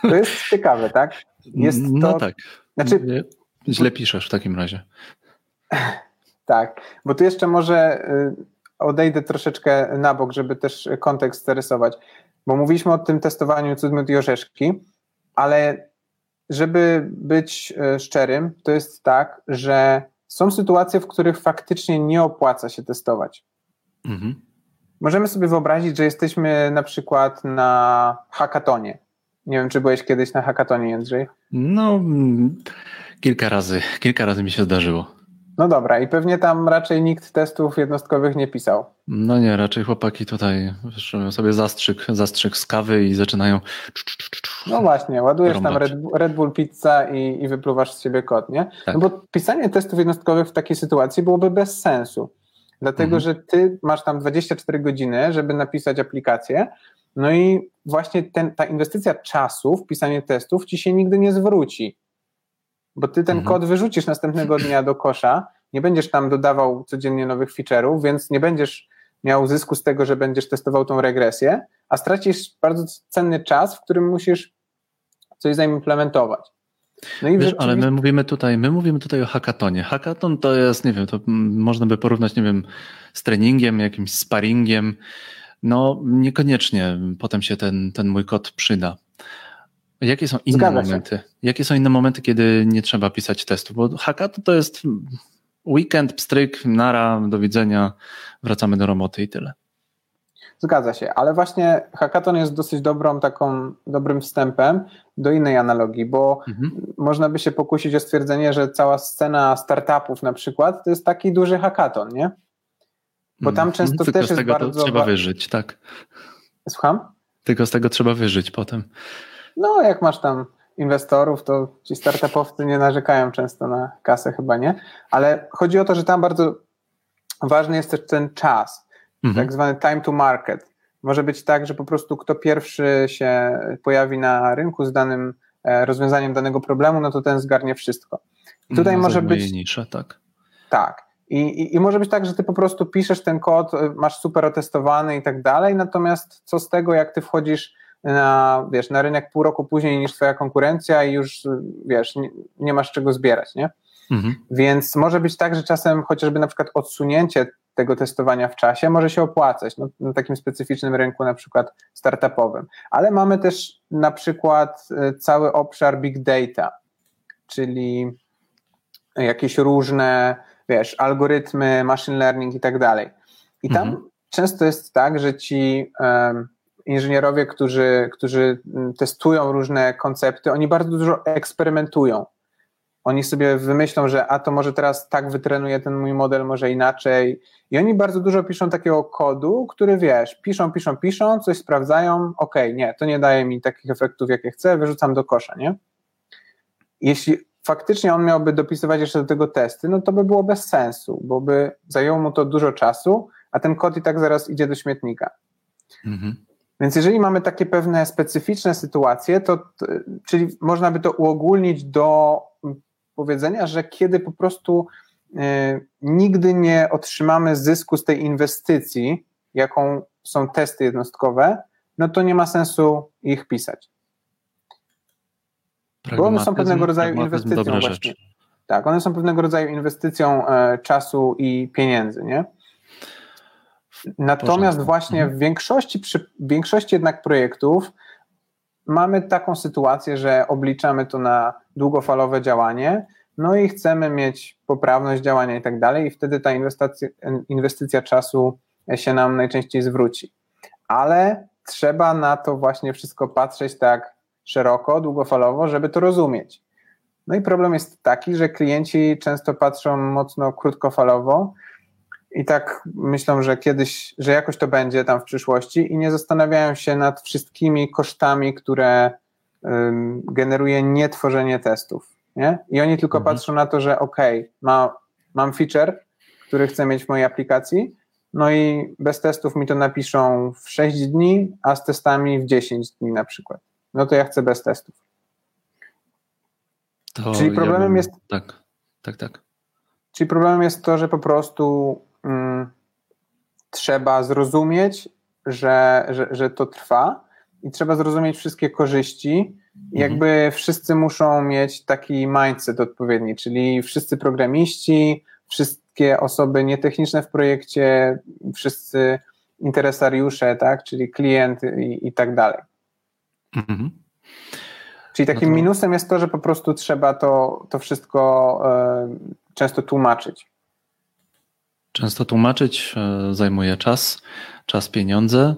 to jest ciekawe, tak? Jest no to, tak. Znaczy, Źle piszesz w takim razie. Tak, bo tu jeszcze może y, odejdę troszeczkę na bok, żeby też kontekst zarysować, bo mówiliśmy o tym testowaniu cudmiot i orzeszki, ale żeby być y, szczerym, to jest tak, że są sytuacje, w których faktycznie nie opłaca się testować. Mhm. Możemy sobie wyobrazić, że jesteśmy na przykład na hackatonie. Nie wiem, czy byłeś kiedyś na hackatonie, Jędrzej? No, mm, kilka razy, kilka razy mi się zdarzyło. No dobra, i pewnie tam raczej nikt testów jednostkowych nie pisał. No nie, raczej chłopaki tutaj sobie zastrzyk, zastrzyk z kawy i zaczynają. No właśnie, ładujesz tam Red, Red, Bull Pizza i, i wypluwasz z siebie kod, nie? Tak. No bo pisanie testów jednostkowych w takiej sytuacji byłoby bez sensu. Dlatego, mhm. że ty masz tam 24 godziny, żeby napisać aplikację, no i właśnie ten, ta inwestycja czasu w pisanie testów ci się nigdy nie zwróci bo ty ten mhm. kod wyrzucisz następnego dnia do kosza, nie będziesz tam dodawał codziennie nowych feature'ów, więc nie będziesz miał zysku z tego, że będziesz testował tą regresję, a stracisz bardzo cenny czas, w którym musisz coś zaimplementować. No Wiesz, ale my mówimy tutaj, my mówimy tutaj o hackatonie. Hackaton to jest, nie wiem, to można by porównać, nie wiem, z treningiem, jakimś sparingiem. No, niekoniecznie potem się ten, ten mój kod przyda. Jakie są inne Zgadza momenty? Się. Jakie są inne momenty, kiedy nie trzeba pisać testów? Bo hackathon to jest weekend, pstryk, nara, do widzenia, wracamy do roboty i tyle. Zgadza się, ale właśnie hackathon jest dosyć dobrą taką, dobrym wstępem do innej analogii, bo mhm. można by się pokusić o stwierdzenie, że cała scena startupów na przykład to jest taki duży hackathon, nie? Bo tam mhm. często Tylko też z tego jest bardzo... trzeba wyżyć, tak. Słucham? Tylko z tego trzeba wyżyć potem. No, jak masz tam inwestorów, to ci startupowcy nie narzekają często na kasę, chyba nie. Ale chodzi o to, że tam bardzo ważny jest też ten czas, mhm. tak zwany time to market. Może być tak, że po prostu kto pierwszy się pojawi na rynku z danym e, rozwiązaniem danego problemu, no to ten zgarnie wszystko. I tutaj no, może być. Nisze, tak. Tak. I, i, I może być tak, że ty po prostu piszesz ten kod, e, masz super otestowany i tak dalej, natomiast co z tego, jak ty wchodzisz na, wiesz, na rynek pół roku później niż twoja konkurencja i już, wiesz, nie, nie masz czego zbierać, nie? Mhm. Więc może być tak, że czasem chociażby na przykład odsunięcie tego testowania w czasie może się opłacać no, na takim specyficznym rynku, na przykład startupowym. Ale mamy też na przykład e, cały obszar big data, czyli jakieś różne, wiesz, algorytmy, machine learning i tak dalej. I tam mhm. często jest tak, że ci um, inżynierowie, którzy, którzy testują różne koncepty, oni bardzo dużo eksperymentują. Oni sobie wymyślą, że a to może teraz tak wytrenuje ten mój model, może inaczej. I oni bardzo dużo piszą takiego kodu, który wiesz, piszą, piszą, piszą, coś sprawdzają, ok, nie, to nie daje mi takich efektów, jakie chcę, wyrzucam do kosza, nie? Jeśli faktycznie on miałby dopisywać jeszcze do tego testy, no to by było bez sensu, bo by zajęło mu to dużo czasu, a ten kod i tak zaraz idzie do śmietnika. Mhm. Więc jeżeli mamy takie pewne specyficzne sytuacje, to, czyli można by to uogólnić do powiedzenia, że kiedy po prostu y, nigdy nie otrzymamy zysku z tej inwestycji, jaką są testy jednostkowe, no to nie ma sensu ich pisać. Bo one są pewnego rodzaju inwestycją właśnie. Tak, one są pewnego rodzaju inwestycją e, czasu i pieniędzy, nie? Natomiast właśnie mhm. w większości, przy większości jednak projektów mamy taką sytuację, że obliczamy to na długofalowe działanie, no i chcemy mieć poprawność działania i tak dalej, i wtedy ta inwestycja, inwestycja czasu się nam najczęściej zwróci. Ale trzeba na to właśnie wszystko patrzeć tak szeroko, długofalowo, żeby to rozumieć. No i problem jest taki, że klienci często patrzą mocno krótkofalowo, i tak myślą, że kiedyś, że jakoś to będzie tam w przyszłości i nie zastanawiają się nad wszystkimi kosztami, które um, generuje nietworzenie testów. Nie? I oni tylko mhm. patrzą na to, że ok, ma, mam feature, który chcę mieć w mojej aplikacji, no i bez testów mi to napiszą w 6 dni, a z testami w 10 dni na przykład. No to ja chcę bez testów. To Czyli problemem ja bym, jest. Tak, tak, tak. Czyli problemem jest to, że po prostu mm, trzeba zrozumieć, że, że, że to trwa i trzeba zrozumieć wszystkie korzyści. Mhm. Jakby wszyscy muszą mieć taki mindset odpowiedni, czyli wszyscy programiści, wszystkie osoby nietechniczne w projekcie, wszyscy interesariusze, tak, czyli klient i, i tak dalej. Mhm. Czyli takim no to... minusem jest to, że po prostu trzeba to, to wszystko y, często tłumaczyć. Często tłumaczyć e, zajmuje czas, czas, pieniądze.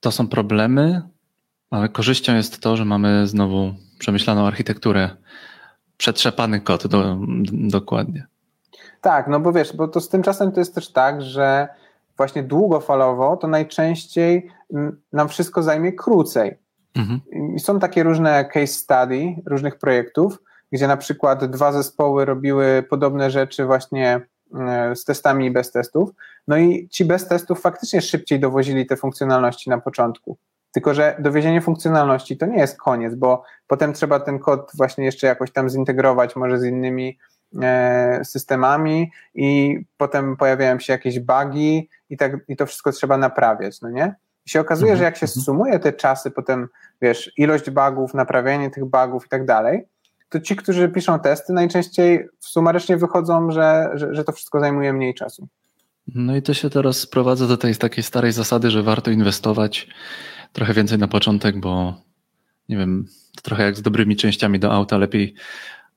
To są problemy, ale korzyścią jest to, że mamy znowu przemyślaną architekturę, przetrzepany kod do, dokładnie. Tak, no bo wiesz, bo to z tym czasem to jest też tak, że właśnie długofalowo to najczęściej nam wszystko zajmie krócej. Mhm. Są takie różne case study różnych projektów, gdzie na przykład dwa zespoły robiły podobne rzeczy właśnie z testami i bez testów. No i ci bez testów faktycznie szybciej dowozili te funkcjonalności na początku. Tylko, że dowiezienie funkcjonalności to nie jest koniec, bo potem trzeba ten kod właśnie jeszcze jakoś tam zintegrować, może z innymi e, systemami, i potem pojawiają się jakieś bugi, i, tak, i to wszystko trzeba naprawiać, no nie? I się okazuje, mhm. że jak się mhm. sumuje te czasy, potem wiesz, ilość bugów, naprawianie tych bugów i tak dalej, to ci, którzy piszą testy, najczęściej sumarycznie wychodzą, że, że, że to wszystko zajmuje mniej czasu. No i to się teraz sprowadza do tej takiej starej zasady, że warto inwestować trochę więcej na początek, bo nie wiem, to trochę jak z dobrymi częściami do auta, lepiej,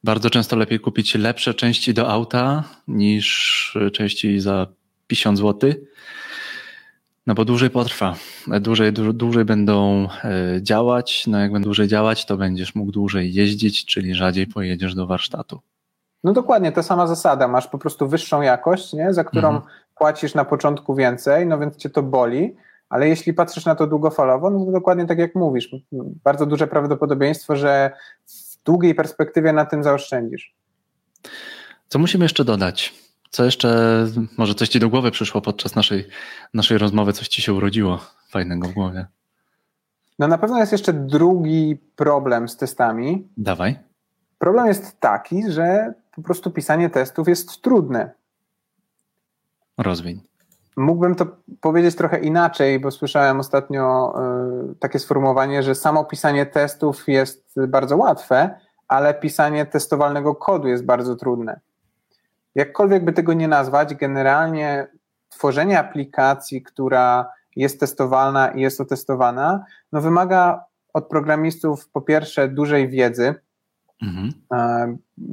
bardzo często lepiej kupić lepsze części do auta niż części za 50 zł. No bo dłużej potrwa, dłużej, dłużej będą e, działać, no jak będą dłużej działać, to będziesz mógł dłużej jeździć, czyli rzadziej pojedziesz do warsztatu. No dokładnie, ta sama zasada, masz po prostu wyższą jakość, nie? za którą mhm. płacisz na początku więcej, no więc cię to boli, ale jeśli patrzysz na to długofalowo, no to dokładnie tak jak mówisz, bardzo duże prawdopodobieństwo, że w długiej perspektywie na tym zaoszczędzisz. Co musimy jeszcze dodać? Co jeszcze, może coś ci do głowy przyszło podczas naszej, naszej rozmowy, coś ci się urodziło fajnego w głowie? No na pewno jest jeszcze drugi problem z testami. Dawaj. Problem jest taki, że po prostu pisanie testów jest trudne. Rozwiń. Mógłbym to powiedzieć trochę inaczej, bo słyszałem ostatnio y, takie sformułowanie, że samo pisanie testów jest bardzo łatwe, ale pisanie testowalnego kodu jest bardzo trudne. Jakkolwiek by tego nie nazwać, generalnie tworzenie aplikacji, która jest testowalna i jest otestowana, no wymaga od programistów po pierwsze dużej wiedzy, mhm.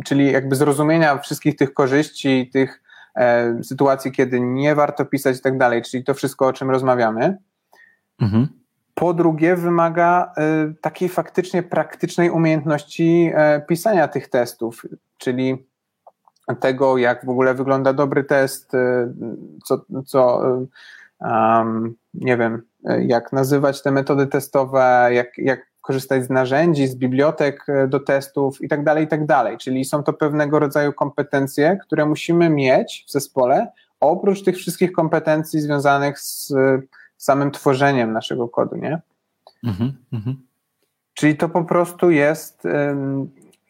czyli jakby zrozumienia wszystkich tych korzyści, tych e, sytuacji, kiedy nie warto pisać i tak dalej, czyli to wszystko, o czym rozmawiamy. Mhm. Po drugie, wymaga e, takiej faktycznie praktycznej umiejętności e, pisania tych testów, czyli tego, jak w ogóle wygląda dobry test, y, co, co um, nie wiem, jak nazywać te metody testowe, jak, jak korzystać z narzędzi, z bibliotek y, do testów i tak dalej, i tak dalej. Czyli są to pewnego rodzaju kompetencje, które musimy mieć w zespole, oprócz tych wszystkich kompetencji związanych z samym tworzeniem naszego kodu, nie? Mhm, mhm. Czyli to po prostu jest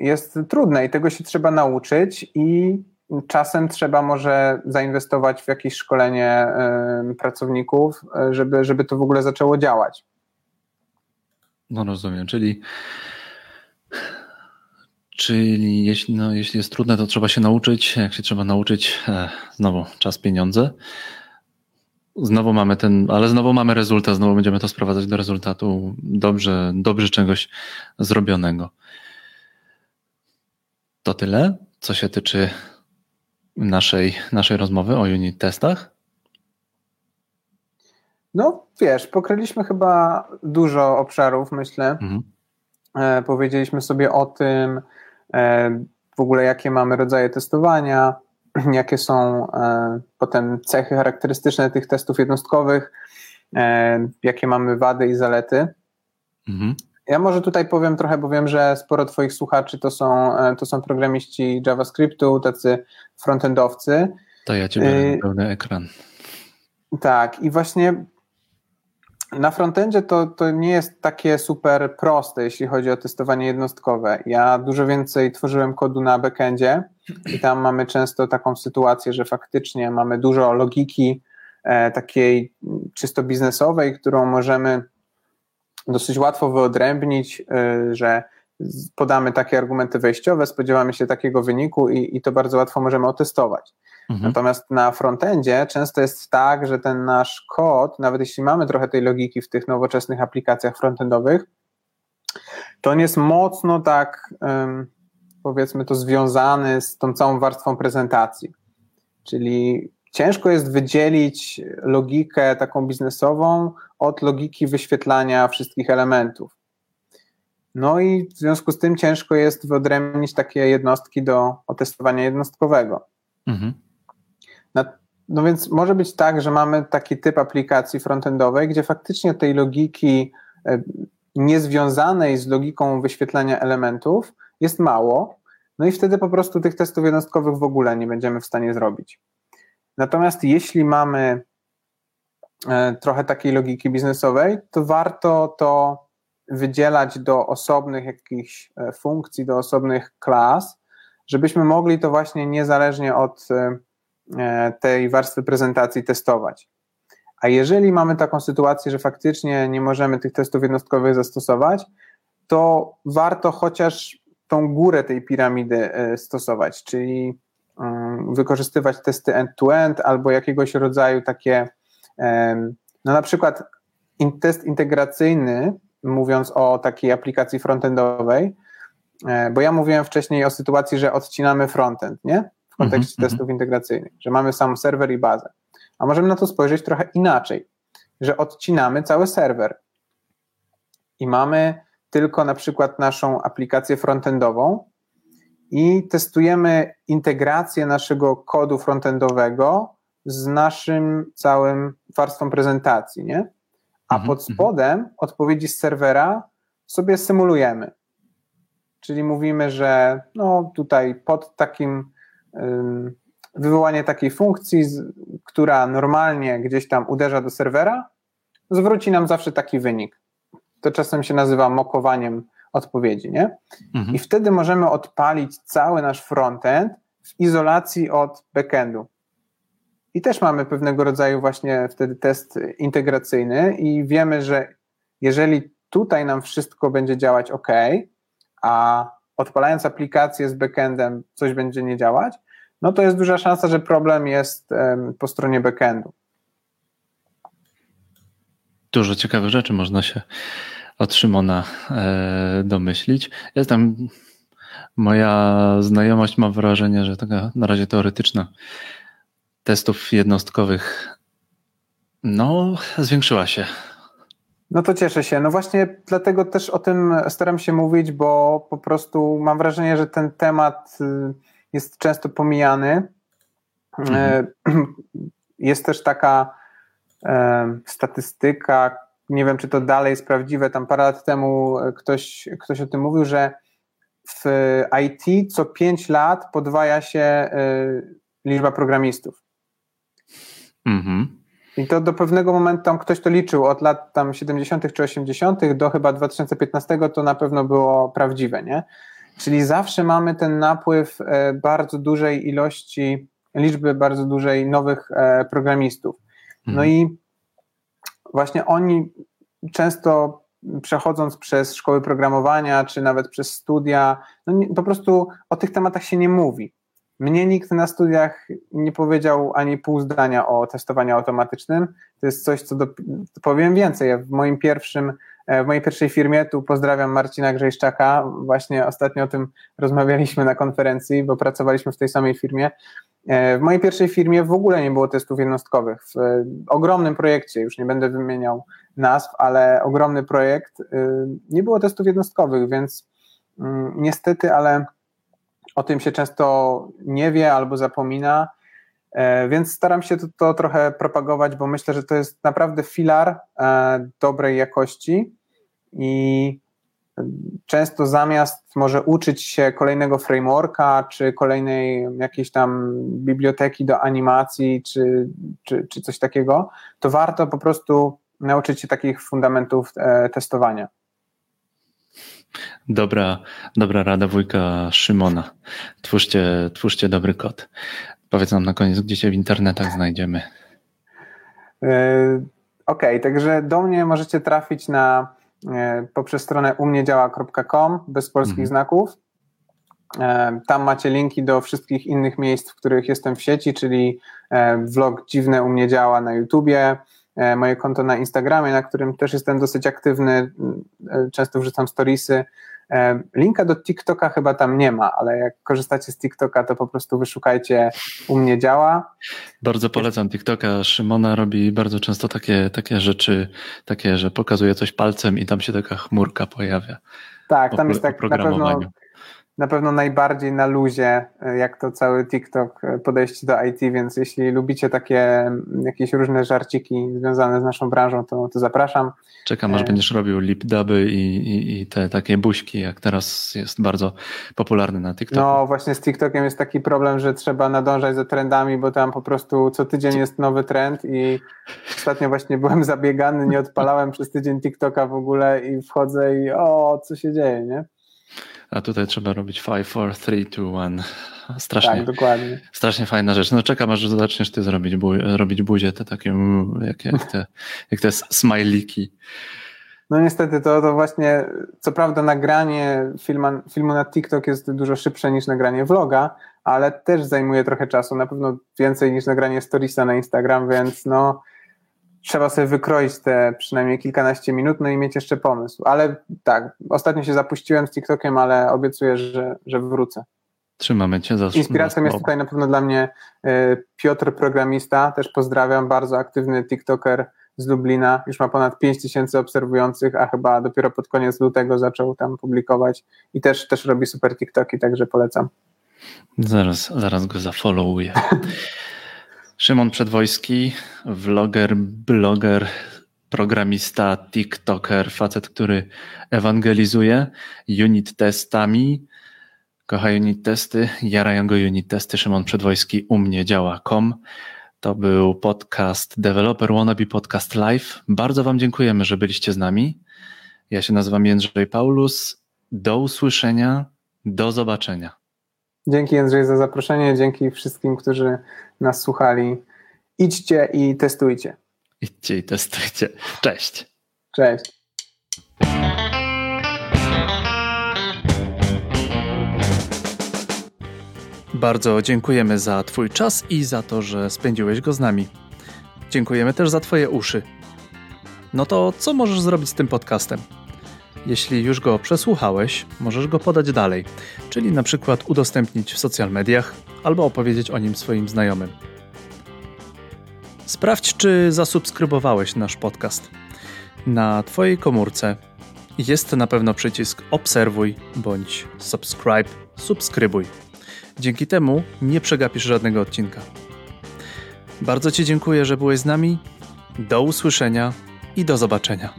jest trudne i tego się trzeba nauczyć i czasem trzeba może zainwestować w jakieś szkolenie pracowników, żeby, żeby to w ogóle zaczęło działać. No rozumiem, czyli Czyli jeśli, no, jeśli jest trudne, to trzeba się nauczyć. Jak się trzeba nauczyć, e, znowu czas, pieniądze. Znowu mamy ten, ale znowu mamy rezultat, znowu będziemy to sprowadzać do rezultatu dobrze, dobrze czegoś zrobionego. To tyle, co się tyczy naszej, naszej rozmowy o unit testach. No, wiesz, pokryliśmy chyba dużo obszarów, myślę. Mhm. E, powiedzieliśmy sobie o tym, e, w ogóle jakie mamy rodzaje testowania, jakie są e, potem cechy charakterystyczne tych testów jednostkowych, e, jakie mamy wady i zalety. Mhm. Ja może tutaj powiem trochę, bo wiem, że sporo Twoich słuchaczy to są, e, to są programiści JavaScriptu, tacy frontendowcy. To ja Cię biorę pełny ekran. Tak, i właśnie na frontendzie to, to nie jest takie super proste, jeśli chodzi o testowanie jednostkowe. Ja dużo więcej tworzyłem kodu na backendzie i tam mamy często taką sytuację, że faktycznie mamy dużo logiki e, takiej czysto biznesowej, którą możemy dosyć łatwo wyodrębnić, y, że podamy takie argumenty wejściowe, spodziewamy się takiego wyniku i, i to bardzo łatwo możemy otestować. Mhm. Natomiast na frontendzie często jest tak, że ten nasz kod, nawet jeśli mamy trochę tej logiki w tych nowoczesnych aplikacjach frontendowych, to on jest mocno tak, powiedzmy to, związany z tą całą warstwą prezentacji. Czyli ciężko jest wydzielić logikę taką biznesową od logiki wyświetlania wszystkich elementów. No i w związku z tym ciężko jest wyodrębnić takie jednostki do otestowania jednostkowego. Mhm. No więc może być tak, że mamy taki typ aplikacji frontendowej, gdzie faktycznie tej logiki e, niezwiązanej z logiką wyświetlania elementów jest mało, no i wtedy po prostu tych testów jednostkowych w ogóle nie będziemy w stanie zrobić. Natomiast jeśli mamy e, trochę takiej logiki biznesowej, to warto to wydzielać do osobnych jakichś e, funkcji, do osobnych klas, żebyśmy mogli to właśnie niezależnie od E, tej warstwy prezentacji testować. A jeżeli mamy taką sytuację, że faktycznie nie możemy tych testów jednostkowych zastosować, to warto chociaż tą górę tej piramidy stosować, czyli wykorzystywać testy end-to-end albo jakiegoś rodzaju takie, no na przykład test integracyjny, mówiąc o takiej aplikacji frontendowej, e, bo ja mówiłem wcześniej o sytuacji, że odcinamy frontend, nie? w kontekście mm -hmm. testów integracyjnych, że mamy sam serwer i bazę. A możemy na to spojrzeć trochę inaczej, że odcinamy cały serwer i mamy tylko na przykład naszą aplikację frontendową i testujemy integrację naszego kodu frontendowego z naszym całym warstwą prezentacji, nie? A mhm, pod mhm. spodem odpowiedzi z serwera sobie symulujemy. Czyli mówimy, że no tutaj pod takim wywołanie takiej funkcji, która normalnie gdzieś tam uderza do serwera, zwróci nam zawsze taki wynik. To czasem się nazywa mokowaniem odpowiedzi, nie? Mhm. I wtedy możemy odpalić cały nasz frontend w izolacji od backendu. I też mamy pewnego rodzaju właśnie wtedy test integracyjny i wiemy, że jeżeli tutaj nam wszystko będzie działać ok, a odpalając aplikację z backendem coś będzie nie działać, no to jest duża szansa, że problem jest po stronie backendu. Dużo ciekawych rzeczy można się od Szymona e, domyślić. Jest tam moja znajomość, mam wrażenie, że taka na razie teoretyczna testów jednostkowych no, zwiększyła się. No to cieszę się. No właśnie dlatego też o tym staram się mówić, bo po prostu mam wrażenie, że ten temat y, jest często pomijany. Mhm. E, jest też taka e, statystyka, nie wiem czy to dalej jest prawdziwe, tam parę lat temu ktoś, ktoś o tym mówił, że w IT co 5 lat podwaja się e, liczba programistów. Mhm. I to do pewnego momentu tam ktoś to liczył, od lat tam 70. czy 80. do chyba 2015 to na pewno było prawdziwe, nie? Czyli zawsze mamy ten napływ e, bardzo dużej ilości, liczby bardzo dużej nowych e, programistów. No mhm. i właśnie oni często przechodząc przez szkoły programowania, czy nawet przez studia, no nie, po prostu o tych tematach się nie mówi. Mnie nikt na studiach nie powiedział ani pół zdania o testowaniu automatycznym. To jest coś, co do, powiem więcej. W moim pierwszym w mojej pierwszej firmie, tu pozdrawiam Marcina Grzejszczaka, właśnie ostatnio o tym rozmawialiśmy na konferencji, bo pracowaliśmy w tej samej firmie. E, w mojej pierwszej firmie w ogóle nie było testów jednostkowych. W ogromnym projekcie, już nie będę wymieniał nazw, ale ogromny projekt, nie było testów jednostkowych, więc mm, niestety, ale o tym się często nie wie albo zapomina. E, więc staram się to, to, trochę propagować, bo myślę, że to jest naprawdę filar e, dobrej jakości i często zamiast może uczyć się kolejnego frameworka, czy kolejnej jakiejś tam biblioteki do animacji, czy, czy, czy coś takiego, to warto po prostu nauczyć się takich fundamentów e, testowania. Dobra, dobra rada wujka Szymona. Twórzcie, twórzcie dobry kod. Powiedz nam na koniec, gdzie cię w internetach znajdziemy. E, okej, okay, także do mnie możecie trafić na e, poprzez stronę umniedziała.com bez polskich mhm. znaków. E, tam macie linki do wszystkich innych miejsc, w których jestem w sieci, czyli vlog Dziwne u mnie działa na YouTubie, moje konto na Instagramie, na którym też jestem dosyć aktywny, często wrzucam storiesy, linka do TikToka chyba tam nie ma, ale jak korzystacie z TikToka, to po prostu wyszukajcie u mnie działa. Bardzo polecam TikToka. Szymona robi bardzo często takie, takie rzeczy, takie, że pokazuje coś palcem i tam się taka chmurka pojawia. Tak, tam jest tak na pewno na pewno najbardziej na luzie, e, jak to cały TikTok e, podejście do IT, więc jeśli lubicie takie mm, jakieś różne żarciki związane z naszą branżą, to, to zapraszam. Czekam, aż e... będziesz robił lip-duby i, i, i, te takie buźki, jak teraz jest bardzo popularny na TikToku. No właśnie z TikTokiem jest taki problem, że trzeba nadążać za trendami, bo tam po prostu co tydzień jest nowy trend i ostatnio właśnie byłem zabiegany, nie odpalałem przez tydzień TikToka w ogóle i wchodzę i o, co się dzieje, nie? A tutaj trzeba robić 5, 4, 3, 2, 1. Strasznie, tak, dokładnie. Strasznie fajna rzecz. No czekam, aż zaczniesz ty zrobić bu robić buzię, te takie, jak, jak te, jak te smajliki. No niestety to, to właśnie, co prawda nagranie filma, filmu na TikTok jest dużo szybsze niż nagranie vloga, ale też zajmuje trochę czasu, na pewno więcej niż nagranie storiesa na Instagram, więc no trzeba sobie wykroić te przynajmniej kilkanaście minut, no i mieć jeszcze pomysł. Ale tak, ostatnio się zapuściłem z TikTokiem, ale obiecuję, że, że wrócę. Trzymamy cię za Inspiracją jest tutaj na pewno dla mnie y, Piotr Programista, też pozdrawiam, bardzo aktywny TikToker z Lublina, już ma ponad 5 tysięcy obserwujących, a chyba dopiero pod koniec lutego zaczął tam publikować i też, też robi super TikToki, także polecam. Zaraz, zaraz go zafollowuję. Szymon Przedwojski, vloger, bloger, programista, TikToker, facet, który ewangelizuje unit testami. Kocha unit testy, jarają go unit testy. Szymon Przedwojski u mnie działa.com. To był podcast Developer Wannabe Podcast Live. Bardzo Wam dziękujemy, że byliście z nami. Ja się nazywam Jędrzej Paulus. Do usłyszenia, do zobaczenia. Dzięki Jędrzej za zaproszenie, dzięki wszystkim, którzy nas słuchali. Idźcie i testujcie. Idźcie i testujcie. Cześć. Cześć. Bardzo dziękujemy za Twój czas i za to, że spędziłeś go z nami. Dziękujemy też za Twoje uszy. No to co możesz zrobić z tym podcastem? Jeśli już go przesłuchałeś, możesz go podać dalej, czyli na przykład udostępnić w social mediach albo opowiedzieć o nim swoim znajomym. Sprawdź, czy zasubskrybowałeś nasz podcast. Na Twojej komórce jest na pewno przycisk obserwuj bądź subscribe, subskrybuj. Dzięki temu nie przegapisz żadnego odcinka. Bardzo Ci dziękuję, że byłeś z nami. Do usłyszenia i do zobaczenia.